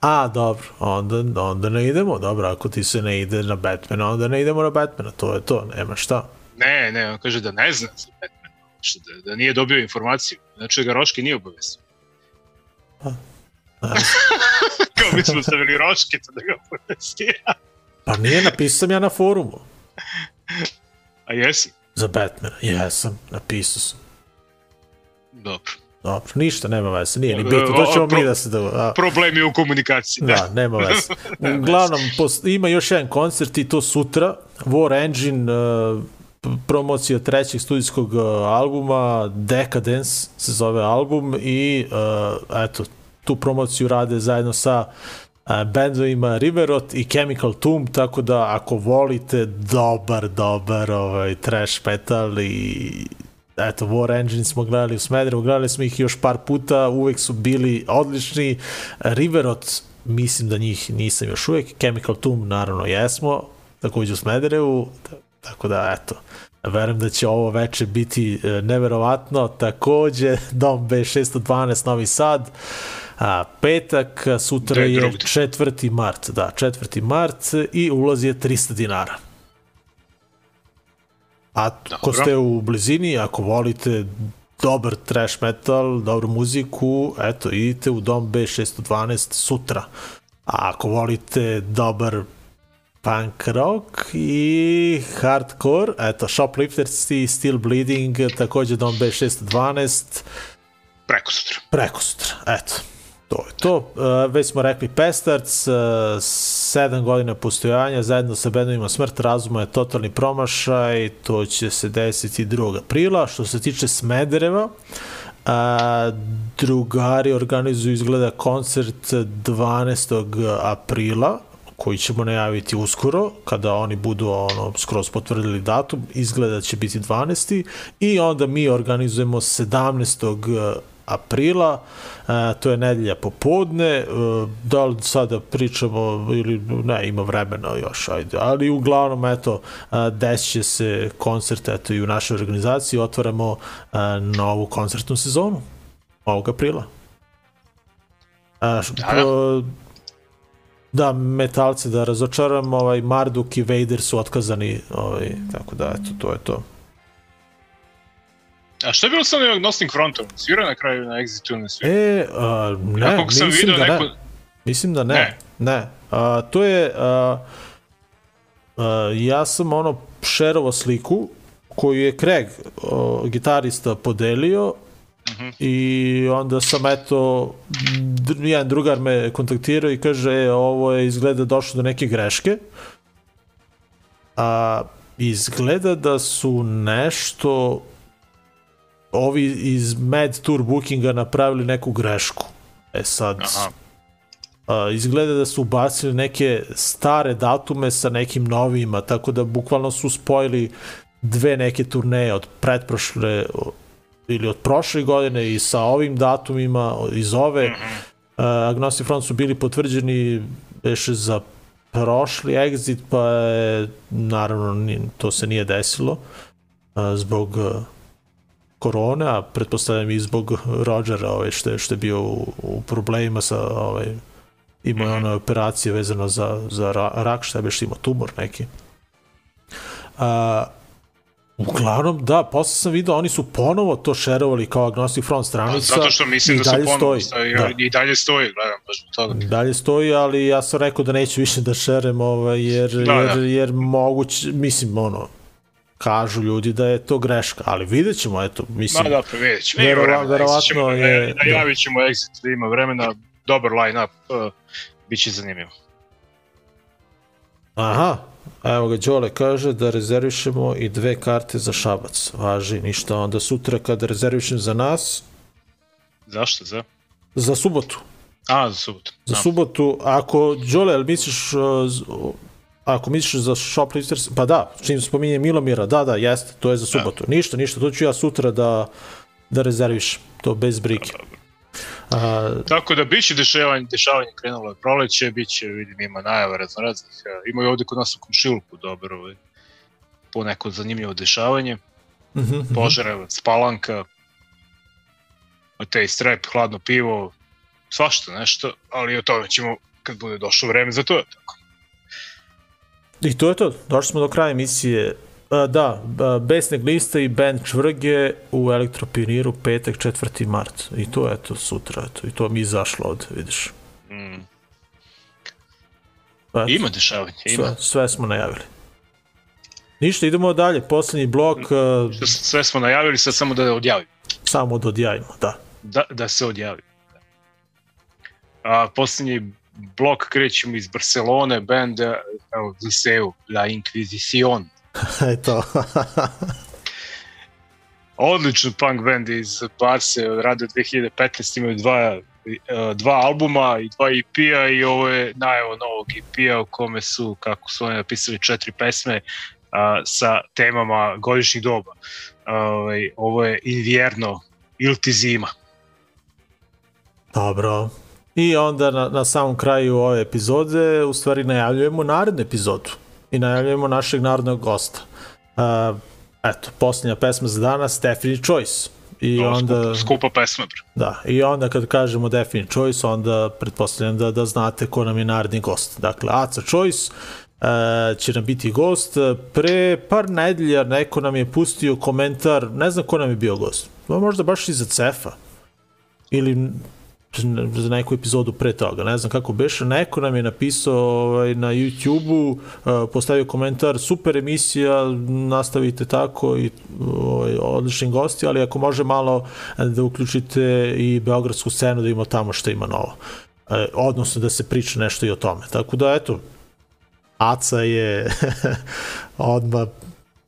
A, dobro, onda, onda ne idemo, dobro, ako ti se ne ide na Batmana, onda ne idemo na Batmana, to je to, nema šta. Ne, ne, on kaže da ne zna za Batman. Što Da, da nije dobio informaciju. Znači ga Roške nije obavestio. Ne, Kao mi smo stavili Roške, to da ga obavesti. pa nije napisao sam ja na forumu A jesi? za Batmana, jesam, napisao sam. Dobro. Dobro, ništa, nema veze, nije ni bitno, to ćemo mi da se da... A, Problemi u komunikaciji. Da, nema veze. Uglavnom, pos, ima još jedan koncert i to sutra. War Engine, uh, promocija trećeg studijskog uh, albuma, Decadence se zove album i uh, eto, tu promociju rade zajedno sa bendovima Riverot i Chemical Tomb, tako da ako volite dobar, dobar ovaj, trash metal i eto, War Engine smo gledali u Smederevu, gledali smo ih još par puta, uvek su bili odlični. Riverot, mislim da njih nisam još uvek, Chemical Tomb naravno jesmo, takođe u Smederevu, tako da eto, verujem da će ovo veče biti e, neverovatno, takođe Dom B612 Novi Sad, a, petak, sutra je je drugde? 4. mart, da, 4. mart i ulaz je 300 dinara. A Dobro. ste u blizini, ako volite dobar trash metal, dobru muziku, eto, idite u Dom B612 sutra. A ako volite dobar punk rock i hardcore, eto, Shoplifters i Still Bleeding, takođe Dom B612, Preko sutra. preko sutra, eto. To je to. Uh, već smo rekli Pestarc, uh, sedam godina postojanja, zajedno sa bendovima Smrt razuma je totalni promašaj, to će se desiti 2. aprila. Što se tiče Smedereva, a, drugari organizuju izgleda koncert 12. aprila, koji ćemo najaviti uskoro, kada oni budu ono, skroz potvrdili datum, izgleda da će biti 12. I onda mi organizujemo 17 aprila, e, to je nedelja popodne, e, da li sada pričamo ili ne, ima vremena još, ajde, ali uglavnom, eto, e, desit se koncert, eto, i u našoj organizaciji, otvaramo e, novu koncertnu sezonu ovog aprila. E, š- Da, pro- da, metalce da razočaram, ovaj, Marduk i Vader su otkazani, ovaj, tako da, eto, to je to. A šta je bilo sa onim Nosting Frontom? Svira na kraju na Exitu ili ne svira? E, a, ne, sam mislim video da neko... ne. Mislim da ne. Ne. Ne. A, to je... A, a, ja sam ono šerovo sliku koju je Craig, o, gitarista, podelio Mhm. i onda sam eto jedan drugar me kontaktirao i kaže e, ovo je izgleda došlo do neke greške a izgleda da su nešto ovi iz Mad Tour Bookinga napravili neku grešku e sad Aha. a, izgleda da su ubacili neke stare datume sa nekim novima, tako da bukvalno su spojili dve neke turneje od pretprošle ili od prošle godine i sa ovim datumima iz ove. Uh, Agnostic Front su bili potvrđeni beše za prošli exit, pa je, naravno, to se nije desilo a, zbog korone, a pretpostavljam i zbog Rodgera, ovaj, što, je, što je bio u, u problemima sa, ovaj, imao je one operacije vezano za, za ra, rak, šta je beš imao, tumor neki. A, uglavnom, da, posle sam vidio, oni su ponovo to šerovali kao Agnostic Front stranica. Zato što mislim i da su dalje ponovno stoji. stoji, Da. i dalje stoji, gledam baš toga. Dalje stoji, ali ja sam rekao da neću više da šerem, ovaj, jer, Da, jer, da. jer moguće, mislim, ono, kažu ljudi da je to greška, ali vidjet ćemo, eto, mislim, Ma da, pa vidjet ćemo. Ima vremena, verovatno ćemo, je- najavit ćemo exit, da ima vremena, dobar line-up, uh, bit će zanimljivo. aha, evo ga, Đole kaže da rezervišemo i dve karte za šabac, važi, ništa, onda sutra kada rezervišem za nas, Zašto, za? za subotu, A, za subotu. za subotu, ako, Đole, misliš, uh, ako misliš za shoplifters, pa da, čim spominje Milomira, da, da, jeste, to je za subotu. Ništa, ništa, to ću ja sutra da, da rezervišem, to bez brige. A, Tako da biće dešavanje, dešavanje krenulo je proleće, biće, vidim, ima najava raznoraznih. e, Ima i ovde kod nas u komšiluku dobro, ovaj, po neko zanimljivo dešavanje. mhm, mhm. Požarevac, Palanka, Tej strep, hladno pivo, svašta nešto, ali o tome ćemo kad bude došlo vreme za to. Tako. I to je to, došli smo do kraja emisije. A, da, a, Besne gliste i band Čvrge u Elektropioniru petak 4. mart. I to je to sutra, eto. I to mi izašlo ovde, vidiš. Mm. Pa, eto, Ima dešavanje, ima. sve, sve smo najavili. Ništa, idemo dalje. Poslednji blok, a, Sve, sve smo najavili, sad samo da odjavimo. samo da odjavimo, da. Da, da se odjavi. A poslednji blok krećemo iz Barcelone, band evo, Liceu, La Inquisición. Eto. Odličan punk band iz Barse, rade od 2015, imaju dva, eh, dva albuma i dva EP-a i ovo je najava novog EP-a u kome su, kako su oni napisali, četiri pesme a, sa temama godišnjih doba. Ovaj, ovo je Invierno ili ti zima. Dobro. I onda na, na samom kraju ove epizode u stvari najavljujemo narednu epizodu i najavljujemo našeg narodnog gosta. Uh, eto, posljednja pesma za danas, Definite Choice. I Ovo onda, skupa, skupa pesma. bre. da, i onda kad kažemo Definite Choice, onda pretpostavljam da, da znate ko nam je naredni gost. Dakle, Aca Choice uh, će nam biti gost. Pre par nedelja neko nam je pustio komentar, ne znam ko nam je bio gost, možda baš iza Cefa ili za neku epizodu pre toga, ne znam kako beše, neko nam je napisao ovaj, na YouTube-u, uh, postavio komentar, super emisija, nastavite tako i ovaj, odlični gosti, ali ako može malo da uključite i beogradsku scenu da ima tamo što ima novo. E, odnosno da se priča nešto i o tome. Tako da, eto, Aca je odmah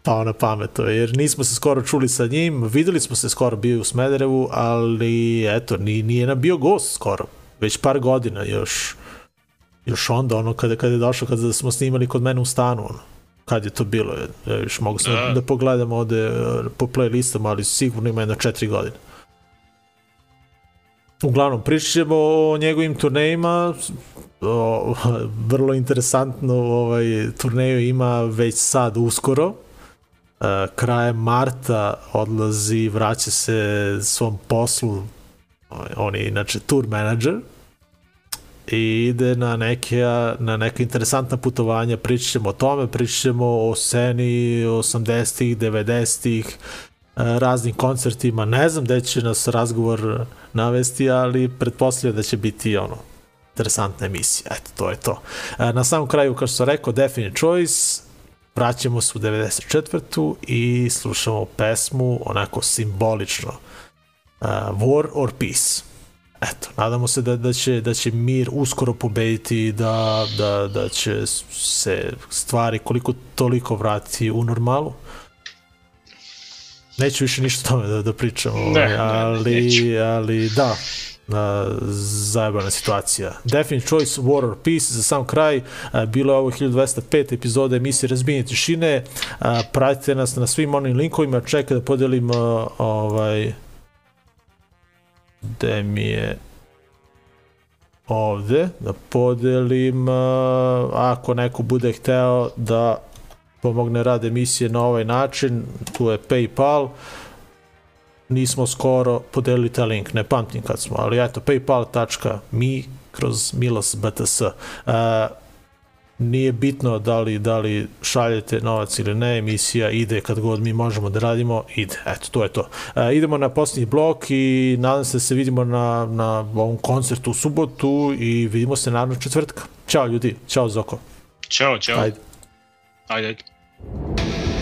pao na pamet, je, jer nismo se skoro čuli sa njim, videli smo se skoro bio u Smederevu, ali eto, ni, nije nam bio gost skoro, već par godina još, još onda, ono, kada, kada je došao, kada smo snimali kod mene u stanu, ono, kad je to bilo, ja, još mogu sam da. Da. da pogledam ovde eh, po playlistama, ali sigurno ima jedno četiri godine. Uglavnom, pričat ćemo o njegovim turnejima, o, vrlo interesantno ovaj turneju ima već sad uskoro, e, krajem marta odlazi, vraća se svom poslu, ovaj, on je inače tour manager, i ide na neke, na neka interesantna putovanja, pričat ćemo o tome, pričat ćemo o sceni 80-ih, 90-ih, e, raznim koncertima, ne znam gde će nas razgovor navesti, ali pretpostavljam da će biti ono, interesantna emisija, eto, to je to. E, Na samom kraju, kao što sam rekao, Definite Choice, vraćamo se u 94. i slušamo pesmu onako simbolično uh, War or Peace. Eto, nadamo se da, da, će, da će mir uskoro pobediti i da, da, da će se stvari koliko toliko vratiti u normalu. Neću više ništa o tome da, da pričam, Ne, ovaj, ne, ne, ali, neću. ali da, a, zajebana situacija. Definite Choice, War or Peace, za sam kraj, a, bilo je ovo 1205 epizode emisije Razbijenje tišine, pratite nas na svim onim linkovima, čekaj da podelim ovaj, gde mi je ovde da podelim uh, ako neko bude hteo da pomogne rad emisije na ovaj način, tu je Paypal, nismo skoro podelili taj link, ne pamtim kad smo, ali eto, paypal.me kroz Milos BTS. Uh, nije bitno da li, da li šaljete novac ili ne, emisija ide kad god mi možemo da radimo, ide. Eto, to je to. E, idemo na posljednji blok i nadam se da se vidimo na, na ovom koncertu u subotu i vidimo se naravno četvrtka. Ćao ljudi, ćao Zoko. Ćao, ćao. Ajde. Ajde. ajde.